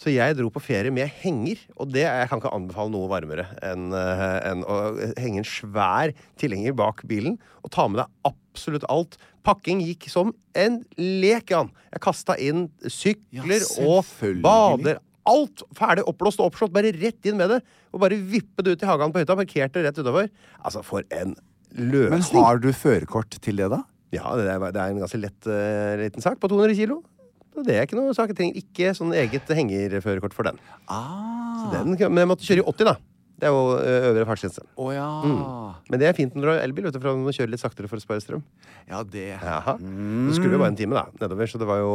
Så jeg dro på ferie med henger, og det, jeg kan ikke anbefale noe varmere enn enn å henge en svær tilhenger bak bilen og ta med deg absolutt alt. Pakking gikk som en lek, Jan. Jeg kasta inn sykler Ja, og bader. Alt ferdig oppblåst og oppslått. Bare rett inn med det. Og bare vippe det ut i hagen på hytta. Parkerte rett utafor. Altså, for en løsning. Men har du førerkort til det, da? Ja, det er, det er en ganske lett uh, liten sak på 200 kilo. Det er ikke noe sak. Jeg trenger ikke sånn eget hengerførerkort for den. Ah. den. Men jeg måtte kjøre i 80, da. Det er jo eh, øvre fartsgrense. Å ja. Men det er fint når du har elbil, vet du, for da må kjøre litt saktere for å spare strøm. Ja, det Jaha. Så skulle vi bare en time da, nedover, så det var jo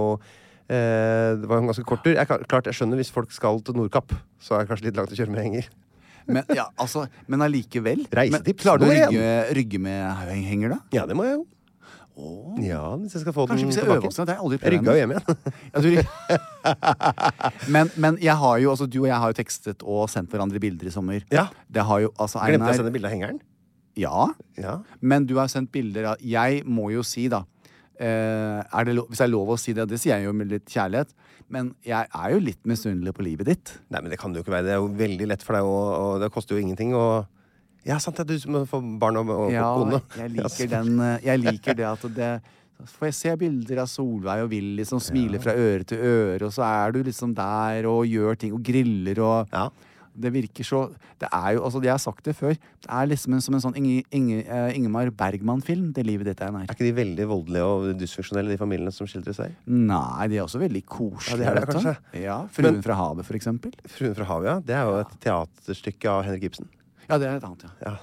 det var en ganske kort tur. Jeg, klart, jeg skjønner hvis folk skal til Nordkapp, så er det kanskje litt langt å kjøre med henger. Men, ja, altså, men allikevel. Reisetips Klarer du å rygge, rygge med henger, da? Ja, det må jeg jo. Ja, hvis jeg skal få Kanskje den tilbake. øver oss, jeg Jeg rygga jo hjem igjen. Ja, du men, men jeg har jo, altså, du og jeg har jo tekstet og sendt hverandre bilder i sommer. Ja. Det har jo, altså, Glemte jeg å sende bilde av hengeren? Ja, Ja. men du har sendt bilder av Jeg må jo si, da eh, er det lov, Hvis det er lov å si det, det sier jeg jo med litt kjærlighet, men jeg er jo litt misunnelig på livet ditt. Nei, men det kan det jo ikke være. Det er jo veldig lett for deg, og, og det koster jo ingenting. Og ja, sant det. Du må få barn og, og Ja, kone. jeg Ja, liker den eh, Jeg liker det at det får jeg se bilder av Solveig og Willy som smiler fra øre til øre, og så er du liksom der og gjør ting og griller og Ja. Det virker så Det er jo, altså Jeg har sagt det før. Det er liksom en, som en sånn Inge, Inge, eh, Ingemar Bergman-film, det livet ditt er nær. Er ikke de veldig voldelige og dysfunksjonelle, de familiene som skildrer seg? Nei, de er også veldig koselige. Ja, de er det, kanskje. Ja, Fruen Men- fra havet, for eksempel. Fruen fra havet, ja. Det er jo et teaterstykke av Henrik Ibsen. Ja, det er et annet, ja. Ja.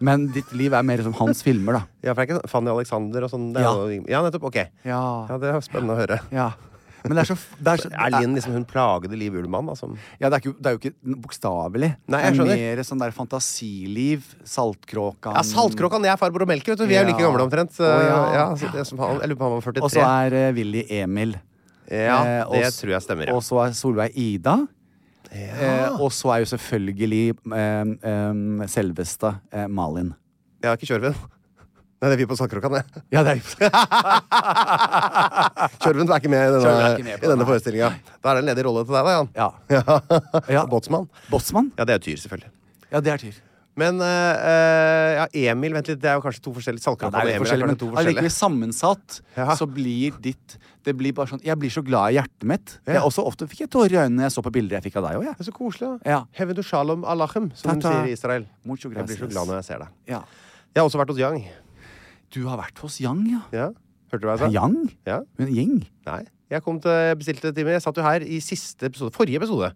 Men ditt liv er mer som hans filmer, da. Ja, for det er ikke sånn Fanny Alexander og sånn. Ja. jo, ja, nettopp. Ok. Ja. Ja, det er spennende å høre. ja. Men det er så, det er så Er Linn liksom hun plagede Liv Ullmann? altså? Ja, det er, ikke, det er jo ikke bokstavelig. Nei, jeg det er mer sånn der fantasiliv. Saltkråkan. Ja, Saltkråkan. Jeg er farbror og Melker, Vet du. Vi er jo like gamle omtrent. Oh, ja. ja, så han, jeg lurer på han var 43. Og så er uh, Willy Emil. ja, Eh, også, det tror jeg stemmer. Ja. Og så er Solveig Ida. Eh, og så er jo selvfølgelig eh, eh, selveste eh, Malin. Ja, ikke kjørven. Nei, det er vi på Saltkråkan, det. Ja, det er vi Kjørven er ikke med i denne, er ikke med i denne den, forestillinga. Da er det en ledig rolle til deg, da, Jan. Ja. ja. Båtsmann. Båtsmann? Ja, det er Tyr, selvfølgelig. Ja, det er Tyr. Men eh, ja, Emil, vent litt, det er jo kanskje to forskjellige. Ja, det er og Emil er forskjellig, men to allikevel sammensatt Ja. så blir ditt Det blir bare sånn Jeg blir så glad i hjertet mitt. Ja. Jeg også Ofte fikk jeg tårer i øynene når jeg så på bilder jeg fikk av deg òg. Det er så koselig. da. Ja. Hevedu shalom alachem, som de sier i Israel. Jeg blir så glad når jeg ser deg. Ja. Jeg har også vært hos Yang. Du har vært hos Yang, ja. Ja. Hørte du hva jeg sa? Yang? Ja. Men Gjeng? Nei. Jeg kom til jeg bestilte time. Jeg satt jo her i siste episode, forrige episode.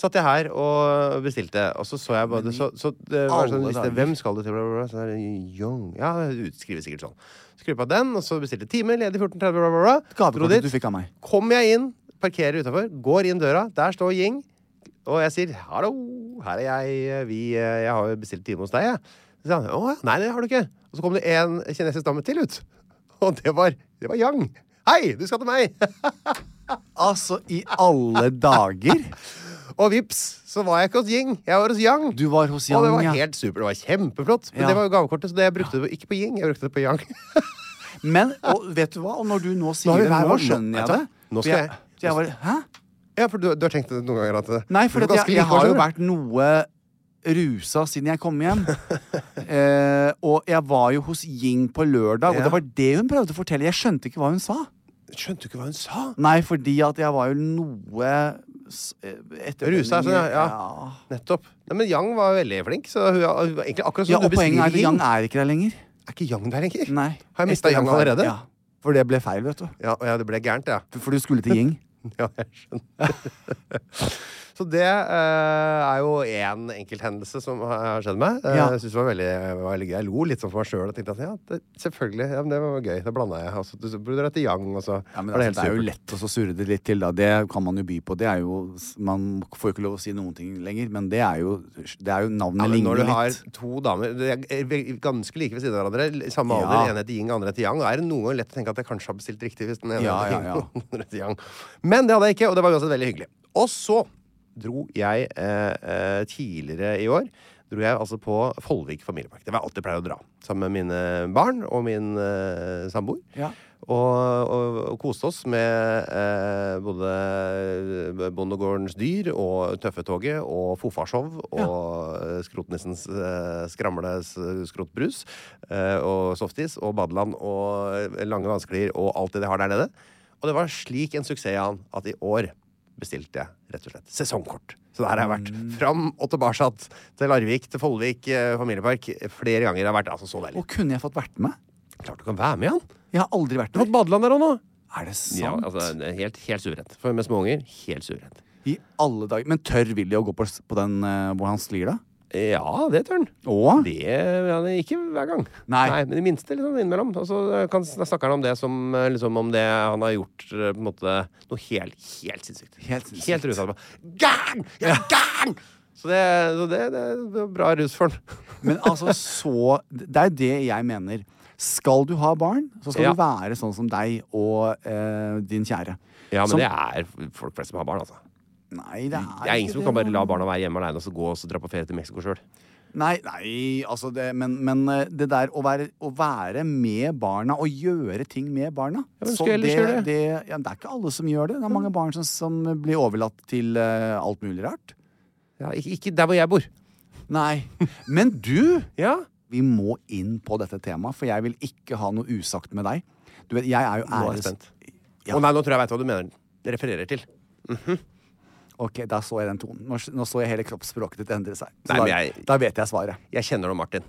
Satt jeg her og bestilte, og så så jeg bare så, så det var sånn liste. Hvem skal du til? Bla, bla, bla. Så er det Young. Ja, utskrives sikkert sånn. Skru på den, og så bestilte time. Ledig 14.30, bla, bla, bla. Gavekortet du fikk av meg. Kommer jeg inn, parkerer utafor, går inn døra. Der står Ying. Og jeg sier 'hallo, her er jeg. Vi, eh, jeg har bestilt time hos deg', jeg. Så sa han 'å nei, det har du ikke'. Og så kom det en kinesisk dame til ut. Og det var, det var Yang. Hei, du skal til meg! Altså, i alle dager! Og vips, så var jeg ikke hos Ying. Jeg var hos Yang. Du var hos og det Yang, var ja. helt super. Det var kjempeflott. Men Ja. det var jo gavekortet, så det jeg brukte det ikke på Ying. Jeg brukte det på Yang. Men og vet du hva? Og når du nå sier det, nå skjønner jeg det. Nå skal jeg, jeg- jeg var, Hæ? Ja, for du, du har tenkt det noen ganger at Nei, for jeg, jeg har jo vært noe rusa siden jeg kom hjem. eh, og jeg var jo hos Ying på lørdag, Ja. og det var det hun prøvde å fortelle. Jeg skjønte ikke hva hun sa. Skjønte du ikke hva hun sa? Nei, fordi at jeg var jo noe eh, Rusa, sånn, ja, ja. ja. Nettopp. Nei, men Yang var veldig flink. Så hun, hun var egentlig akkurat Ja, som og du er beskriver at Yang er ikke der lenger. Er ikke Yang der lenger? Nei. Har jeg mistet Yang allerede? Ja. For det ble feil, vet du. Ja, ja, det ble gærent, ja. For du skulle til Ying. Ja, jeg skjønner. Så det uh, er jo én enkelthendelse som har skjedd meg. Eh, Ja. Jeg synes det var veldig, veldig gøy. Jeg lo litt sånn for meg sjøl og tenkte at ja, det, selvfølgelig. Ja, men det var gøy. Det blanda jeg. Og så burde du til Yang, og så Ja, men var det altså, helt det er jo lett å surre det litt til, da. Det kan man jo by på. Det er jo Man får jo ikke lov å si noen ting lenger, men det er jo, det er jo Navnet Ja, men når du har litt. to damer de er ganske like ved siden av hverandre, samme Ja. alder, ene heter Ying, andre heter Yang, da er det noen ganger lett å tenke at jeg kanskje har bestilt riktig hvis den ene Ja, heter ja, ja. andre heter Yang. Men det hadde jeg ikke, og det var uansett veldig hyggelig. Og så dro jeg eh, eh, tidligere i år dro jeg altså på Follvik familiepark. Det var alt jeg pleier å dra. Sammen med mine barn og min eh, samboer. Ja. Og, og, og koste oss med eh, både Bondegårdens dyr og Tøffetoget og Fofashow og ja. Skrotnissens eh, skramle skrotbrus eh, og softis og badeland og lange vanskelier og alt det de har der nede. Og det var slik en suksess, Jan, at i år bestilte jeg rett og slett sesongkort. Så der har jeg vært. Fram og tilbake til Larvik, til Follvik eh, familiepark. Flere ganger. Det har vært altså så deilig. Og kunne jeg fått vært med? Klart du kan være med, Jan. Jeg har aldri vært Du har der. fått badeland der òg nå. Er det sant? Ja, altså, det er helt, helt suverent. For med små unger, helt suverent. I alle dager. Men tør Willy å gå på, på den eh, hvor han sklir, da? Ja, det tør han. Og Det ja, det er ikke hver gang. Nei. Men det minste liksom innimellom. Og så kan, snakker han om det som eh, liksom, om det han har gjort eh, på en måte noe helt, helt sinnssykt. Helt sinnssykt. Helt rusa. Gæren! Jeg er gæren! Så, det, så det, det, det er bra rus for han. Men altså, så Det er det jeg mener. Skal du ha barn, så skal Ja. du være sånn som deg og eh, din kjære. Ja, men Som- det er folk flest som har barn, altså. Nei, det er, Det er ingen som det, kan bare la barna være hjemme alene og så gå og så dra på ferie til Mexico sjøl. Nei, nei, altså det Men, men eh, det der å være, å være med barna og gjøre ting med barna Ja, men så skal gjøre det? det, ja, det er ikke alle som gjør det. Det er mange barn som, som blir overlatt til uh, alt mulig rart. Ja, ikke, ikke der hvor jeg bor. Nei. Men du, Ja, vi må inn på dette temaet, for jeg vil ikke ha noe usagt med deg. Du vet, jeg er jo nå er jeg æres... spent. Ja. Å nei, nå tror jeg jeg veit hva du mener. Det refererer til. Ok, da så jeg den tonen. Nå, nå så jeg hele kroppsspråket ditt endre seg. Så Nei, da, men jeg- da vet jeg svaret. Jeg kjenner nå Martin.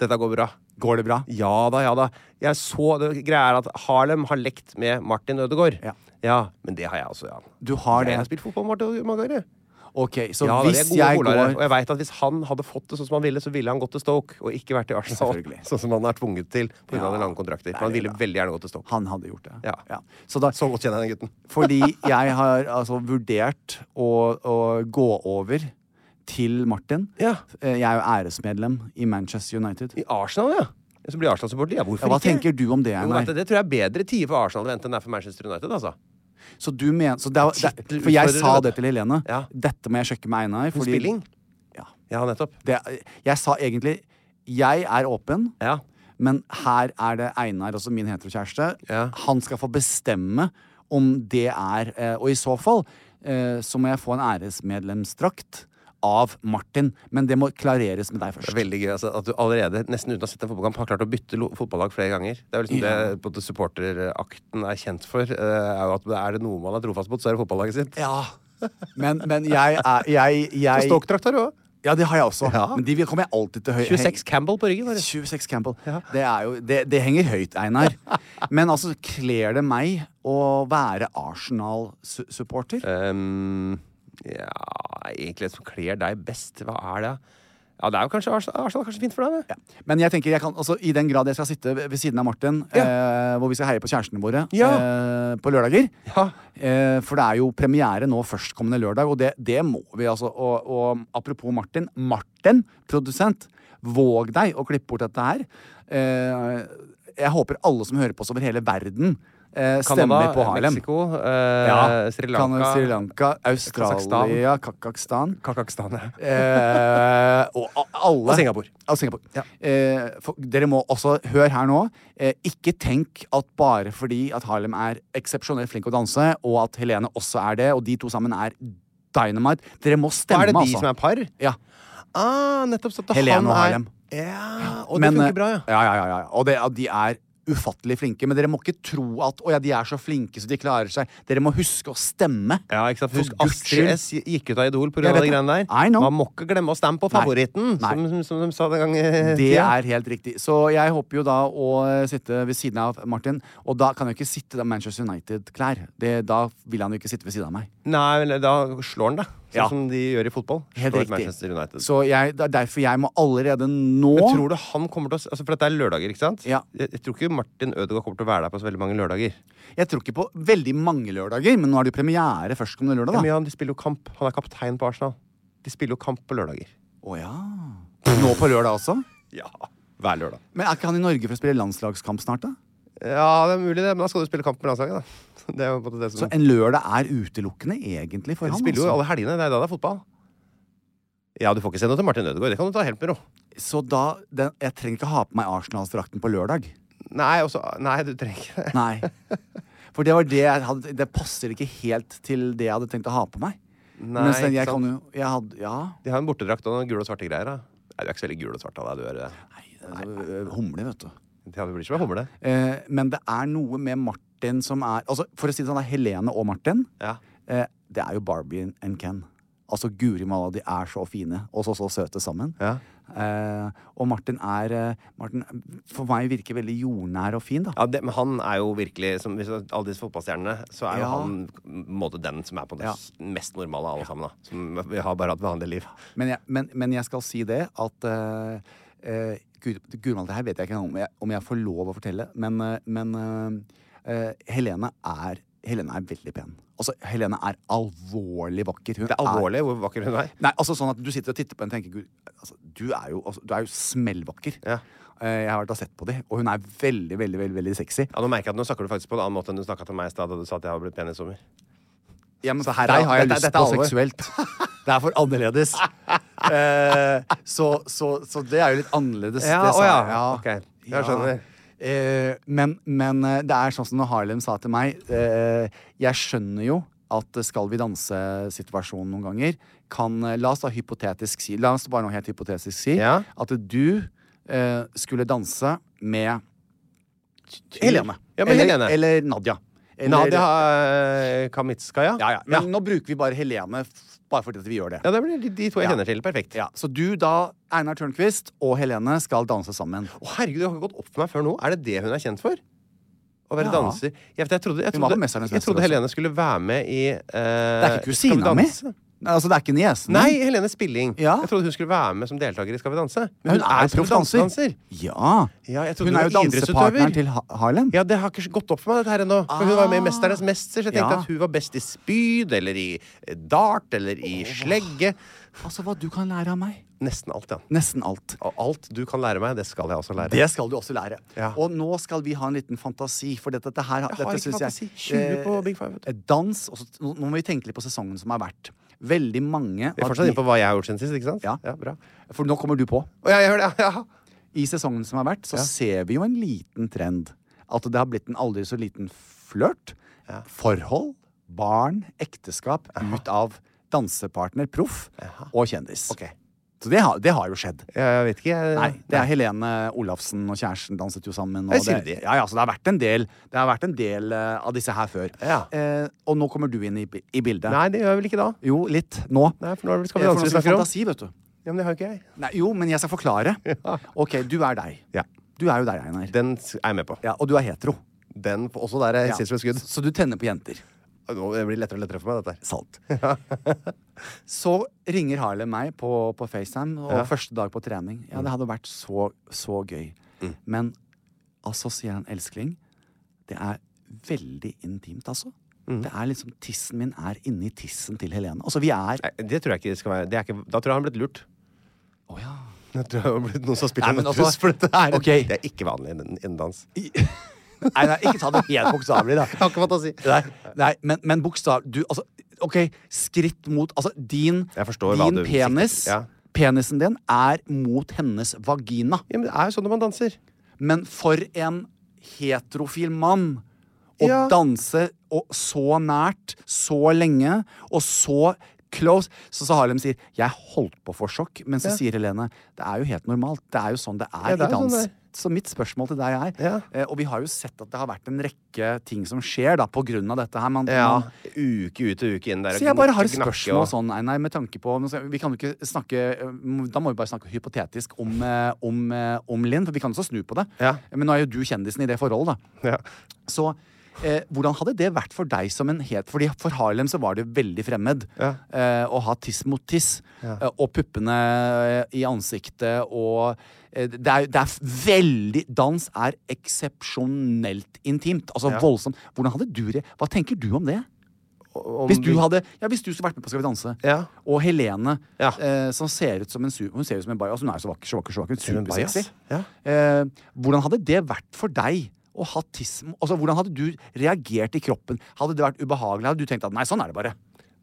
Dette går bra. Går det bra? Ja da, ja da. Jeg så, det, greia er at Harlem har lekt med Martin Ødegaard. Ja. men det har jeg også, ja. Du har Jeg det? har spilt fotball med Martin Ødegaard. Ok, så Ja, hvis jeg går Og jeg vet at hvis han hadde fått det sånn som han ville, så ville han gått til Stoke og ikke vært i Arsenal. Sånn som han er tvunget til pga. Ja, lange kontrakter. er han ville da. veldig gjerne gått til Stoke. Han hadde gjort det. Ja. Så da, Så godt kjenner jeg den gutten. fordi jeg har altså vurdert å, å gå over til Martin. Ja. Eh, Jeg er jo æresmedlem i Manchester United. I Arsenal, ja. Så blir Arsenal-supporter. Ja, hvorfor Ja, hva ikke? tenker du om det, Jo, du, det tror jeg er bedre tider for Arsenal enn det er for Manchester United. altså. Så du mener så det, det, for jeg sa det til Helene. Ja. Dette må jeg sjekke med Einar. Fordi- spilling. Ja. Ja, nettopp. Det, jeg sa egentlig Jeg er åpen, Ja. men her er det Einar, altså min heterokjæreste. Ja. Han skal få bestemme om det er eh, Og i så fall eh, så må jeg få en æresmedlemsdrakt av Martin. Men det må klareres med deg Det først. er veldig gøy altså, at du allerede, nesten uten å ha sett en fotballkamp, har klart å bytte fotballag flere ganger. Det er jo liksom Ja. det både en supporterakten er kjent for. eh, er jo at Er det noe man er trofast mot, så er det fotballaget sitt. Ja. Men, men jeg er jeg, jeg, Stoke-drakt har du òg. Ja, det har jeg også. Ja. Men de kommer jeg alltid til høy 26 Campbell på ryggen. Bare. 26 Campbell. Det, er jo, det, det henger høyt, Einar. Men altså, kler det meg å være Arsenal-supporter? Um, ja, egentlig som kler deg best. Hva er det? Ja, det er jo kanskje Arsenal, kanskje fint for deg, det. Men jeg tenker, jeg kan, altså, i den grad jeg skal sitte ved siden av Martin, eh, hvor vi skal heie på kjærestene våre Ja. eh, på lørdager Ja. eh, For det er jo premiere nå førstkommende lørdag, og det, det må vi altså. Og, og apropos Martin. Martin, produsent, våg deg å klippe bort dette her. Eh, jeg håper alle som hører på oss over hele verden, eh, stemmer på Harlem. Mexico, eh, Ja, Sri Lanka, Lanka, Sri Lanka, Australia, Kasakhstan. Kasakhstan. ja. Eh, og alle Og Singapore. Og Singapore. Ja. Eh, for, dere må også, hør her nå, eh, ikke tenk at bare fordi at Harlem er eksepsjonelt flink å danse, og at Helene også er det, og de to sammen er dynamite Dere må stemme, stemme, er det de altså. som er par? Ja. Ah, nettopp. Så Helene og Harlem. Ja, og det Men, funker bra, ja. Ja, ja, ja, ja. Og det, de er ufattelig flinke. Men dere må ikke tro at å ja, de er så flinke så de klarer seg. Dere må huske å stemme. Ja, ikke sant? Husk Astrid. S gikk ut av Idol pga. De greiene der. Man må ikke glemme å stemme på Nei. favoritten, Nei. som, som de sa den gang. Det er helt riktig. Så jeg håper jo da å eh, sitte ved siden av Martin. Og da kan jeg ikke sitte i Manchester United-klær. Da vil han jo ikke sitte ved siden av meg. Nei, da slår han deg. Sånn Ja. som de gjør i fotball. Helt riktig. Manchester United. Så jeg, det er derfor jeg må allerede nå Men tror du han kommer til å altså For dette er lørdager, ikke sant? Ja. Jeg, jeg tror ikke Martin Ødegaard kommer til å være der på så veldig mange lørdager. Jeg tror ikke på veldig mange lørdager, men nå er det jo premiere førstkommende lørdag, Ja, men ja, de spiller jo kamp. Han er kaptein på Arsenal. De spiller jo kamp på lørdager. Å ja. Nå på lørdag også? Ja, hver lørdag. Men er ikke han i Norge for å spille landslagskamp snart, da? Ja, det er mulig det, men da skal du spille kamp med landslaget, da. Det er jo på en måte det Så en lørdag er utelukkende egentlig for De han. spiller jo altså. alle helgene. Det er da det er fotball. Ja, du får ikke se noe til Martin Ødegaard. Det kan du ta helt med ro. Så da den, Jeg trenger ikke ha på meg Arsenalsdrakten på lørdag. Nei, også, nei, du trenger ikke det. Nei. For det var det jeg hadde Det passer ikke helt til det jeg hadde tenkt å ha på meg. Nei, Mens den, jeg kan jo jeg hadde, Ja. De har en bortedrakt og noen gule og svarte greier. Da. Nei, du er ikke så veldig gul og svart av deg. Du er det. Nei, altså, humle, vet du. Ja, det blir som en humle. Eh, men det er noe med Martin som er altså For å si det sånn, det er Helene og Martin. Ja. Eh, det er jo Barbie and Ken. Altså Guri malla, de er så fine og så, så søte sammen. Ja. Eh, og Martin er eh, Martin for meg virker veldig jordnær og fin, da. Ja, det, men han er jo virkelig som hvis alle disse fotballstjernene, så er jo han måte den som er på det Ja. mest normale av alle sammen. da Som vi har bare hatt vanlig liv. Men jeg, men, men jeg skal si det at uh, Guri malla, det her vet jeg ikke om jeg, om jeg får lov å fortelle, men, eh, men eh, Helene er Helene er veldig pen. Altså, Helene er alvorlig vakker. Hun Det er alvorlig hvor vakker hun er. Nei, altså sånn at Du sitter og titter på henne og tenker Gud, altså, du er jo, altså, du er jo smellvakker. Ja. Eh, jeg har vært og sett på dem, og hun er veldig veldig, veldig, veldig sexy. Ja, Nå merker jeg at nå snakker du faktisk på en annen måte enn du snakka til meg i stad da du sa at jeg har blitt pen i sommer. Ja, men Så her er- har jeg dette- lyst dette er på seksuelt. Det er for annerledes. Eh, så, så, så det er jo litt annerledes. Ja, det sa ja. jeg. Ok, jeg skjønner. Eh, men, men eh, det er sånn som når Harlem sa til meg eh, Jeg skjønner jo at Skal vi danse-situasjonen noen ganger kan eh, La oss da hypotetisk si La oss bare nå helt hypotetisk si Ja. at du eh, skulle danse med Helene. Ja, med eller, Helene. eller Nadia. Eller, Nadia Kamitskaja? ja, ja. Men nå bruker vi bare Helene bare fordi at vi gjør det. Ja, det blir de, de to jeg Ja. kjenner til. Perfekt. Ja, så du da, Einar Tørnquist og Helene skal danse sammen. Å, herregud, det har ikke gått opp for meg før nå. Er det det hun er kjent for? Å være Ja. danser? Jeg, jeg trodde, jeg trodde, jeg trodde. Helene skulle være med i uh, Det er ikke kusina mi. Altså, det er ikke niesen Nei. Helene Spilling. Ja. Jeg trodde hun skulle være med som deltaker i Skal vi danse. Men Hun er proff danser. Ja. Ja, jeg Hun er jo dansepartneren til ha Harlem. Ja, det har ikke gått opp for meg, dette her ennå. For hun var med i Ah. Mesternes mester, så jeg tenkte Ja. at hun var best i spyd, eller i eh, dart, eller i slegge. Altså, hva du kan lære av meg. Nesten alt, ja. Nesten alt. Og alt du kan lære meg, det skal jeg også lære. Det skal du også lære. Ja. Og nå skal vi ha en liten fantasi, for dette, dette her Jeg har dette ikke fantasi. jeg, 20 på Big Five, eh, Dans også, Nå nå må vi tenke litt på sesongen som har vært. Veldig mange Vi er fortsatt inne på hva jeg har gjort siden sist, ikke sant? Ja. bra. For nå kommer du på. Oh, ja, jeg hører det. Ja. I sesongen som har vært, så Ja. ser vi jo en liten trend. At det har blitt en aldri så liten flørt. Forhold, barn, ekteskap ut av dansepartner, proff og kjendis. Ok. Så det har, det har jo skjedd. Jeg vet ikke. Jeg, Nei, det er Helene Olafsen og kjæresten danset jo sammen. Og Jeg det. ja, ja, så det har vært en del, det har vært en del uh, av disse her før. Ja. Uh, og nå kommer du inn i, i bildet. Nei, det gjør jeg vel ikke da. Jo, litt. Nå. Nei, for nå Skal vi danse vi snakker om. fantasi, vet du. Ja, men det har jo ikke jeg. Nei, jo, men jeg skal forklare. Ok, du er deg. Ja. Du er jo deg, Einar. Den er jeg med på. Ja, og du er hetero. Den også der er Ja. sist for skudd. Så du tenner på jenter. Nå blir det lettere og lettere for meg, dette. her. Ja. så ringer Harlem meg på, på FaceTime, og Ja. første dag på trening. Ja, det hadde vært så, så gøy. Mm. Men altså, sier han elskling, det er veldig intimt, altså. Mm. Det er liksom Tissen min er inni tissen til Helene. Altså, vi er Nei, det tror jeg ikke det skal være. Det er ikke, da tror jeg han har blitt lurt. Å ja. Jeg tror jeg har blitt noen som har spilt Nei, men et altså- puss, for dette er, okay. det er ikke vanlig innen dans. dans. Nei, nei, ikke ta det helt bokstavelig, da. Jeg har ikke fantasi. Nei, nei men, men bokstav Du, altså OK, skritt mot Altså, din, Jeg din penis ja. Penisen din er mot hennes vagina. Ja, men det er jo sånn når man danser. Men for en heterofil mann å Ja. danse og så nært, så lenge, og så close Så så Harlem sier 'jeg holdt på å få sjokk', men så Ja. sier Helene 'det er jo helt normalt'. Det er jo sånn det er Ja, det er i dans. sånn dans. er. Så mitt spørsmål til deg er Ja. eh, Og vi har jo sett at det har vært en rekke ting som skjer da på grunn av dette her. Man, Ja, man, Uke ut og uke inn der. så jeg bare har et spørsmål og- sånn, Einar, med tanke på Vi kan jo ikke snakke eh, Da må vi bare snakke hypotetisk om, eh, om, eh, om Linn, for vi kan også snu på det. Ja. Men nå er jo du kjendisen i det forholdet, da. Ja. Så eh, hvordan hadde det vært for deg som en het Fordi for Harlem så var det veldig fremmed Ja. eh, å ha tiss mot tiss. Ja. eh, og puppene eh, i ansiktet og eh, det, er, det er veldig Dans er eksepsjonelt intimt. Altså Ja. voldsomt. Hvordan hadde du det? Hva tenker du om det? Om Hvis du hadde Ja, hvis du skulle vært med på Skal vi danse, Ja. og Helene, Ja. eh, som ser ut som en Hun ser ut som en bajas. Hun er jo så vakker, så vakker, så vakker. Er Supersexy. Eh, hvordan hadde det vært for deg å hatt tiss Altså, Hvordan hadde du reagert i kroppen? Hadde det vært ubehagelig? Hadde du tenkt at nei, sånn er det bare?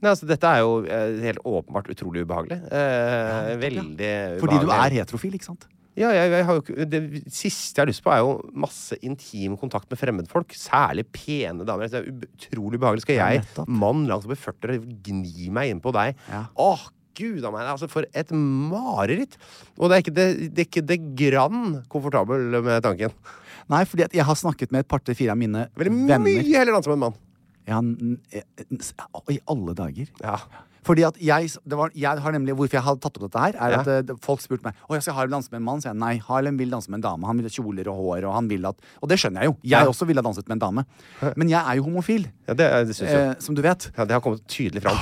Nei, altså, dette er jo eh, helt åpenbart utrolig ubehagelig. Eh, veldig ubehagelig. Fordi du er heterofil, ikke sant? Ja, jeg, jeg har jo det siste jeg har lyst på, er jo masse intim kontakt med fremmedfolk. Særlig pene damer. Det er utrolig ubehagelig. Skal jeg, mann langt oppi i 40, gni meg inn på deg? Ja. Åh, gud a meg. Altså, for et mareritt! Og det er ikke det, det, er ikke det grann komfortabel med tanken. Nei, fordi jeg har snakket med et par til fire av mine Veldig venner mye heller danse med en mann. Ja, eh, n- I alle dager. Ja. Fordi at jeg, det var, jeg har nemlig, Hvorfor jeg har tatt opp dette her, er Ja. at eh, folk spurte meg Å, jeg skal Harlem danse med en mann. Så jeg nei, Harlem vil danse med en dame. Han vil ha kjoler og hår, og han vil at Og det skjønner jeg jo. Jeg Ja. også ville ha danset med en dame. Men jeg er jo homofil, ja, det, det synes jeg. eh, som du vet. Ja, det har kommet tydelig fram.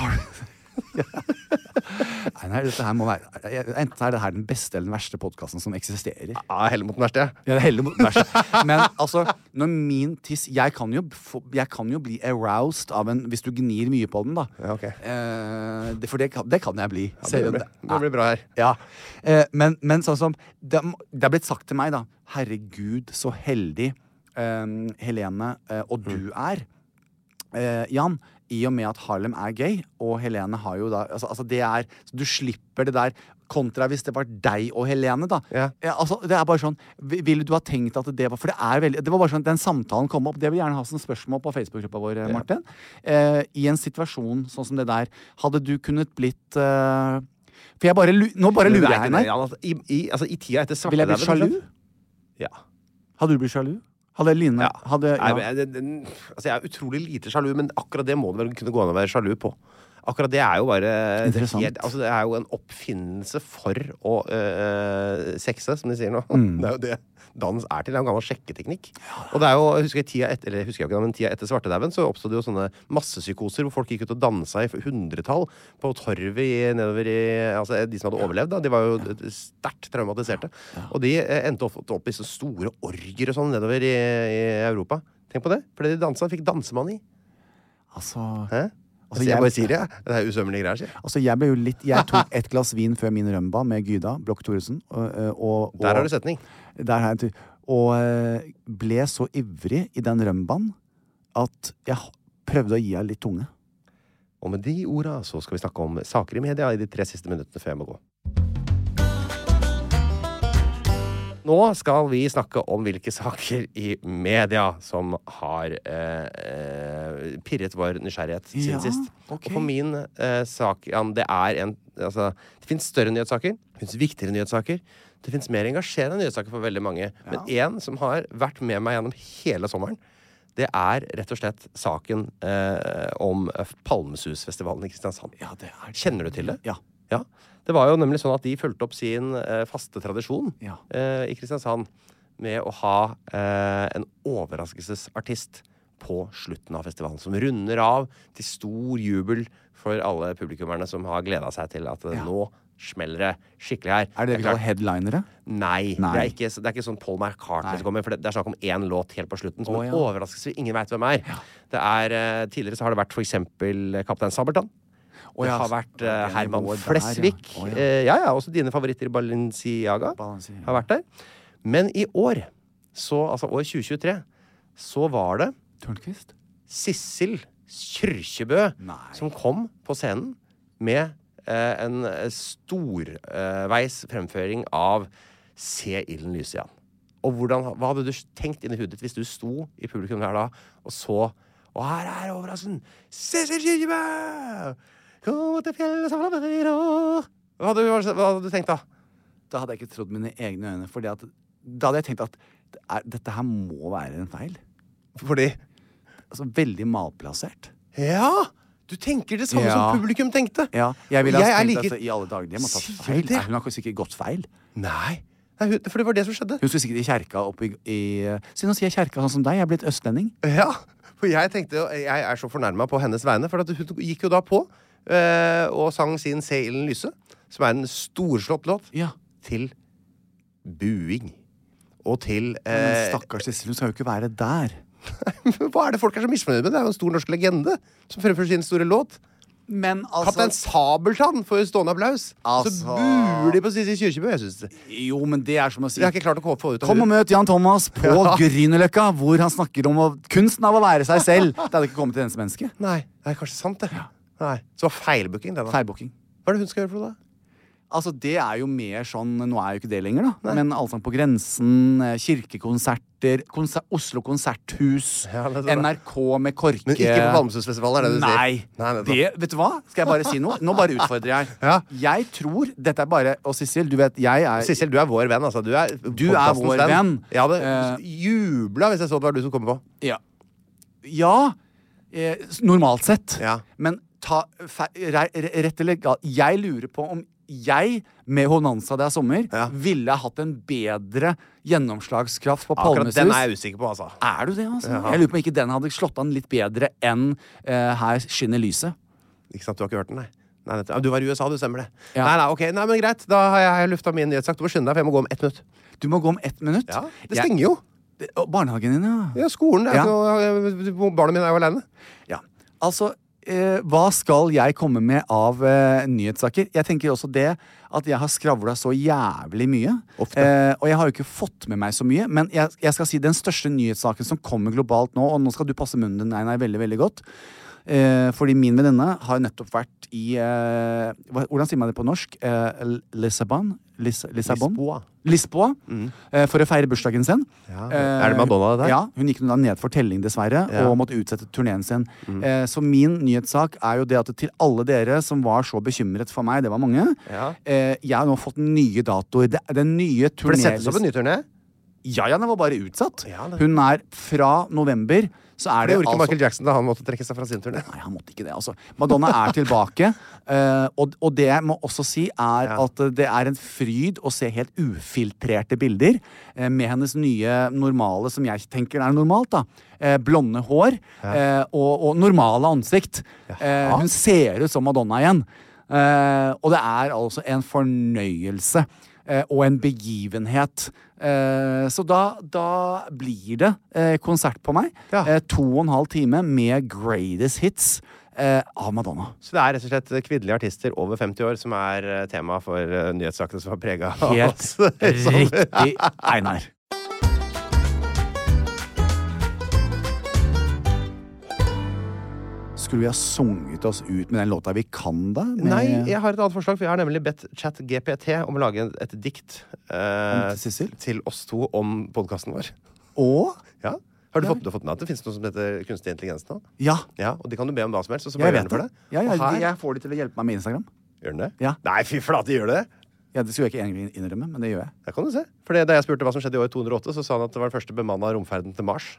Nei, nei, dette her må være Enten er det her den beste eller den verste podkasten som eksisterer. Ja, heller mot den verste. jeg. Ja, er heller mot den verste. Men altså, når min tiss Jeg kan jo, jeg kan jo bli aroused av en Hvis du gnir mye på den, da. Ja, okay. Eh, det, for det kan, det kan jeg bli. Ja, Det blir, det blir bra her. Ja. Eh, men, men sånn som det, det er blitt sagt til meg, da. Herregud, så heldig eh, Helene eh, og du er. Eh, Jan, i og med at Harlem er gay, og Helene har jo da altså, altså det er så Du slipper det der kontra hvis det var deg og Helene, da. Ja. altså, det er bare sånn vi- Ville du ha tenkt at det var For det er veldig Det var bare sånn den samtalen kom opp. Det vil jeg gjerne ha som spørsmål på Facebook-gruppa vår, ja. Martin. Eh, I en situasjon sånn som det der, hadde du kunnet blitt eh, For jeg bare Nå bare lurer er jeg henne. altså, i, i, altså, I tida etter Ville jeg blitt sjalu? Ja. Hadde du blitt sjalu? Hadde Line Ja. hadde, Nei, ja. men jeg, det- altså, jeg er utrolig lite sjalu, men akkurat det må det vel kunne gå an å være sjalu på. Akkurat det er jo bare det, helt, altså, det er jo en oppfinnelse for å øh, sexe, som de sier nå. Mm. Det er jo det dans er til. Det er en gammel sjekketeknikk. Og det er jo, jeg husker tida etter, eller husker jeg ikke, men tida etter svartedauden så oppstod det jo sånne massepsykoser hvor folk gikk ut og dansa i hundretall på torvet nedover i Altså de som hadde overlevd, da. De var jo sterkt traumatiserte. Og de eh, endte opp, opp i så store orger og sånn nedover i, i Europa. Tenk på det. Fordi de dansa. Fikk dansemani. Altså, Hæ? Altså, Altså, jeg jeg- bare sier det. Det er usømmelige greier, sier altså jeg ble jo litt Jeg tok et glass vin før min rømba med Gyda Blokk Thoresen. Og, og, og, Der har du setning. Der har jeg en tur. Og eh, ble så ivrig i den rømbaen at jeg prøvde å gi henne litt tunge. Og med de orda så skal vi snakke om saker i media i de tre siste minuttene før jeg må gå. Nå skal vi snakke om hvilke saker i media som har eh, eh, pirret vår nysgjerrighet siden Ja, sist. Okay. Og for min eh, sak, ja, det er en altså, Det fins større nyhetssaker. Det fins viktigere nyhetssaker. Det fins mer engasjerende nyhetssaker for veldig mange. Men én som har vært med meg gjennom hele sommeren, det er rett og slett saken eh, om Palmesusfestivalen i Kristiansand. Ja, det er Kjenner du til det? Ja. Ja. Det var jo nemlig sånn at de fulgte opp sin eh, faste tradisjon Ja. eh, i Kristiansand med å ha eh, en overraskelsesartist på slutten av festivalen. Som runder av til stor jubel for alle publikummerne som har gleda seg til at Ja. nå smeller det skikkelig her. Er det det vi kaller headlinere? Nei, Nei. Det, er ikke, det er ikke sånn Paul McCartney Nei. som kommer. For det, det er snakk om én låt helt på slutten som en ja. overraskelse ingen veit hvem er. Det er eh, Tidligere så har det vært for eksempel Kaptein Sabeltann. Å, Det har vært uh, er Herman der, ja. Flesvig. Ja. Eh, ja, ja, også dine favoritter i Balenciaga Balenciaga. har vært der. Men i år, så, altså år 2023, så var det Tørnquist? Sissel Kyrkjebø Nei. som kom på scenen med eh, en storveis fremføring av Se ilden lyse, igjen. Og hvordan, hva hadde du tenkt inni hodet ditt hvis du sto i publikum der da og så Og her er overraskelsen! se, Kyrkjebø! Kom til fjellet som flammer og hva hadde, du- hva hadde du tenkt da? Da hadde jeg ikke trodd mine egne øyne. Fordi at, da hadde jeg tenkt at det er, dette her må være en feil. Fordi Altså Veldig malplassert. Ja! Du tenker det samme Ja. som publikum tenkte. Ja, jeg ville ha Jeg tenkt like- at i alle dager de må tatt feil. Nei, Hun har kanskje ikke gått feil. Nei, Nei, for det var det som skjedde. Hun skulle sikkert i kjerka oppe i, i Siden hun sier kjerka sånn som deg, jeg er blitt østlending. Ja, for jeg tenkte Jeg er så fornærma på hennes vegne, for hun gikk jo da på øh, og sang sin Se ilden lyse, som er en storslått låt, Ja. til buing. Og til Men eh, stakkars Sissel, hun skal jo ikke være der. Hva er det folk er så misfornøyde med? Det er jo en stor norsk legende som fremfører sin store låt. Men Kaptein altså Sabeltann får jo stående applaus. Så buler de på Sissel Kyrkjebø. Jeg synes det. Jo, men det er som å si ikke klart å få ut Kom og møt Jan Thomas på Ja. Grünerløkka, hvor han snakker om å, kunsten av å være seg selv. Det hadde ikke kommet til eneste menneske. Nei, det er kanskje sant, det. Nei. Så det var feilbooking, det, da. Feilbooking. Hva er det hun skal gjøre for noe, da? Altså, det er jo mer sånn Nå er jo ikke det lenger, da. Men Allsang på grensen, eh, kirkekonserter, konser Oslo Konserthus, Ja. NRK med KORKE Men ikke på Palmesusfestivalen, er det du sier? Nei. Nei, det, vet du hva? Skal jeg bare si noe? Nå bare utfordrer jeg. Ja. Jeg tror Dette er bare Og Sissel, du vet, jeg er Sissel, du er vår venn. altså. Du er, Du er vår venn. Jeg hadde uh, jubla hvis jeg så det var du som kom på. Ja. ja. eh, normalt sett. Ja. Men ta, fe, re, rett eller galt Jeg lurer på om jeg, med Honanza det er sommer, Ja. ville hatt en bedre gjennomslagskraft på Akkurat den er jeg usikker på, altså. Er du det, altså? Ja. Jeg lurer på om ikke den hadde slått an litt bedre enn uh, Her skinner lyset. Ikke sant, Du har ikke hørt den, nei? nei. Du var i USA, du stemmer det. Ja. Nei, nei, ok, nei, men greit. Da har jeg lufta min nyhetssak. Du må skynde deg, for jeg må gå om ett minutt. Du må gå om ett minutt. Ja, Det stenger jo. Barnehagen din, ja. Ja, skolen. Det er Ja. noe, barna mine er jo aleine. Ja, altså Hva skal jeg komme med av eh, nyhetssaker? Jeg tenker også det at jeg har skravla så jævlig mye. Eh, og jeg har jo ikke fått med meg så mye. Men jeg, jeg skal si den største nyhetssaken som kommer globalt nå, og nå skal du passe munnen din, Einar, veldig, veldig godt. Eh, fordi min venninne har nettopp vært i eh, Hvordan sier man det på norsk? Eh, Lissabon? Lis, Lissabon? Lisboa. Lisboa. eh, for å feire bursdagen sin. Ja. Er det Madonna, der? Ja, hun gikk ned for telling, dessverre, Ja. og måtte utsette turneen sin. Mm. Eh, så min nyhetssak er jo det at til alle dere som var så bekymret for meg, det var mange, Ja. jeg har nå fått nye datoer. Den nye For det settes opp en ny turné? Ja, ja, den var bare utsatt. Hun er fra november, så er Det det gjorde ikke altså Michael Jackson da han måtte trekke seg fra sin turné. Nei, han måtte ikke det, altså. Madonna er tilbake. eh, og, og det jeg må også si, er Ja. at det er en fryd å se helt ufiltrerte bilder eh, med hennes nye normale, som jeg tenker er normalt, da. Eh, blonde hår eh, og, og normale ansikt. Eh, hun ser ut som Madonna igjen. Og det er altså en fornøyelse. Eh, Og en begivenhet. Eh, Så da, da blir det eh, konsert på meg. Ja. To og en halv time med greatest hits av Madonna. Så det er rett og slett kvinnelige artister over 50 år som er tema for nyhetssakene som har prega Helt oss. riktig, Einar. Skulle vi ha sunget oss ut med den låta vi kan, da? Med- Nei, jeg har et annet forslag, for jeg har nemlig bedt ChatGPT om å lage et dikt eh, til til oss to om podkasten vår. Og Ja. Har du, Ja. fått, du har fått med at det finnes noe som heter kunstig intelligens nå? Ja, Ja, Og de kan du be om hva som helst, og så jeg vet for det. deg. Ja, jeg, her, jeg får de til å hjelpe meg med Instagram. Gjør den det? Ja. Nei, fy flate, gjør det det? Ja, Det skulle jeg ikke egentlig innrømme, men det gjør jeg. Det kan du se. For Da jeg spurte hva som skjedde i år 208, så sa han at det var den første bemanna romferden til Mars.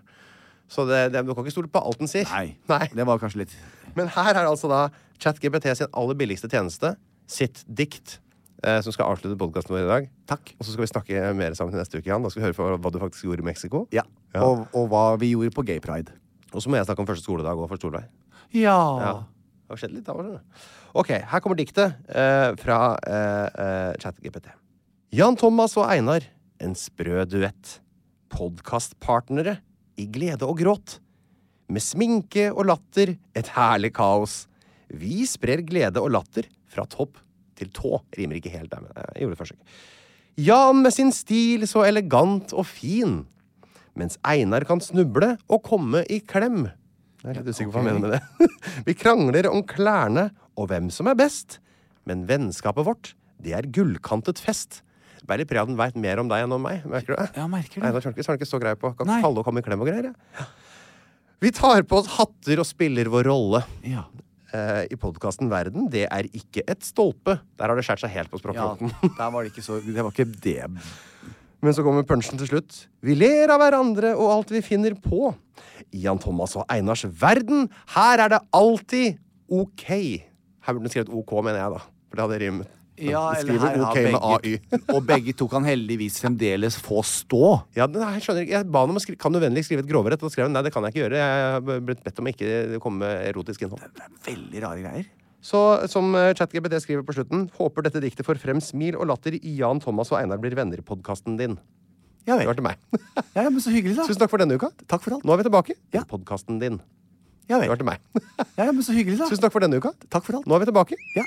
Så det, det, du kan ikke stole på alt den sier. Nei. Nei. Det var kanskje litt Men her er altså da ChatGPT sin aller billigste tjeneste, sitt dikt, eh, som skal avslutte podkasten vår i dag. Takk. Og så skal vi snakke mer sammen neste uke, Jan. Da skal vi høre for hva du faktisk gjorde i Mexico. Ja. Ja. Og, og hva vi gjorde på Gay Pride. Og så må jeg snakke om første skoledag og for skoledag. Ja. Ja. Det har skjedd litt da. Ok, her kommer diktet eh, fra eh, eh, ChatGPT. Jan Thomas og Einar, en sprø duett. Podkastpartnere i glede og gråt. Med sminke og latter, et herlig kaos. Vi sprer glede og latter fra topp til tå. Rimer ikke helt der, men jeg gjorde et forsøk. Jan med sin stil så elegant og fin. Mens Einar kan snuble og komme i klem. Jeg er litt usikker på hva han mener med det. Vi krangler om klærne og hvem som er best. Men vennskapet vårt, det er gullkantet fest. Bærer litt preg av den veit mer om deg enn om meg. Merker du det? Ja, merker det. Einar Tjørnquist har han ikke så grei på. Kan Nei. falle og komme i klem og greier. Ja. Vi tar på oss hatter og spiller vår rolle. Ja. Uh, I podkasten Verden, det er ikke et stolpe. Der har det skåret seg helt på ja. språkfronten. Der var det ikke så Det var ikke det. Men så kommer punchen til slutt. Vi ler av hverandre og alt vi finner på. I Jan Thomas og Einars verden, her er det alltid OK. Her burde den skrevet OK, mener jeg, da. For det hadde rimet. Ja, eller skriver her har OK med begge, AY. og begge to kan heldigvis fremdeles få stå. Ja, nei, jeg skjønner ikke. Jeg ba han om å skri Kan du vennlig skrive et grovere? Og skrev han, nei, det kan jeg ikke gjøre. Jeg har blitt bedt om å ikke komme med erotisk innhold. Det er veldig rare greier. Så som eh, skriver på slutten, håper dette diktet får frem smil og latter i Jan Thomas og Einar blir venner-podkasten din. Ja Det var til meg. Ja, men så hyggelig, da. Tusen takk for denne uka. Takk for alt. Nå er vi tilbake Ja. podkasten din. Ja Det var til meg. Ja, ja, men så hyggelig, da. Tusen takk for denne uka. Takk for alt. Nå er vi tilbake. Ja.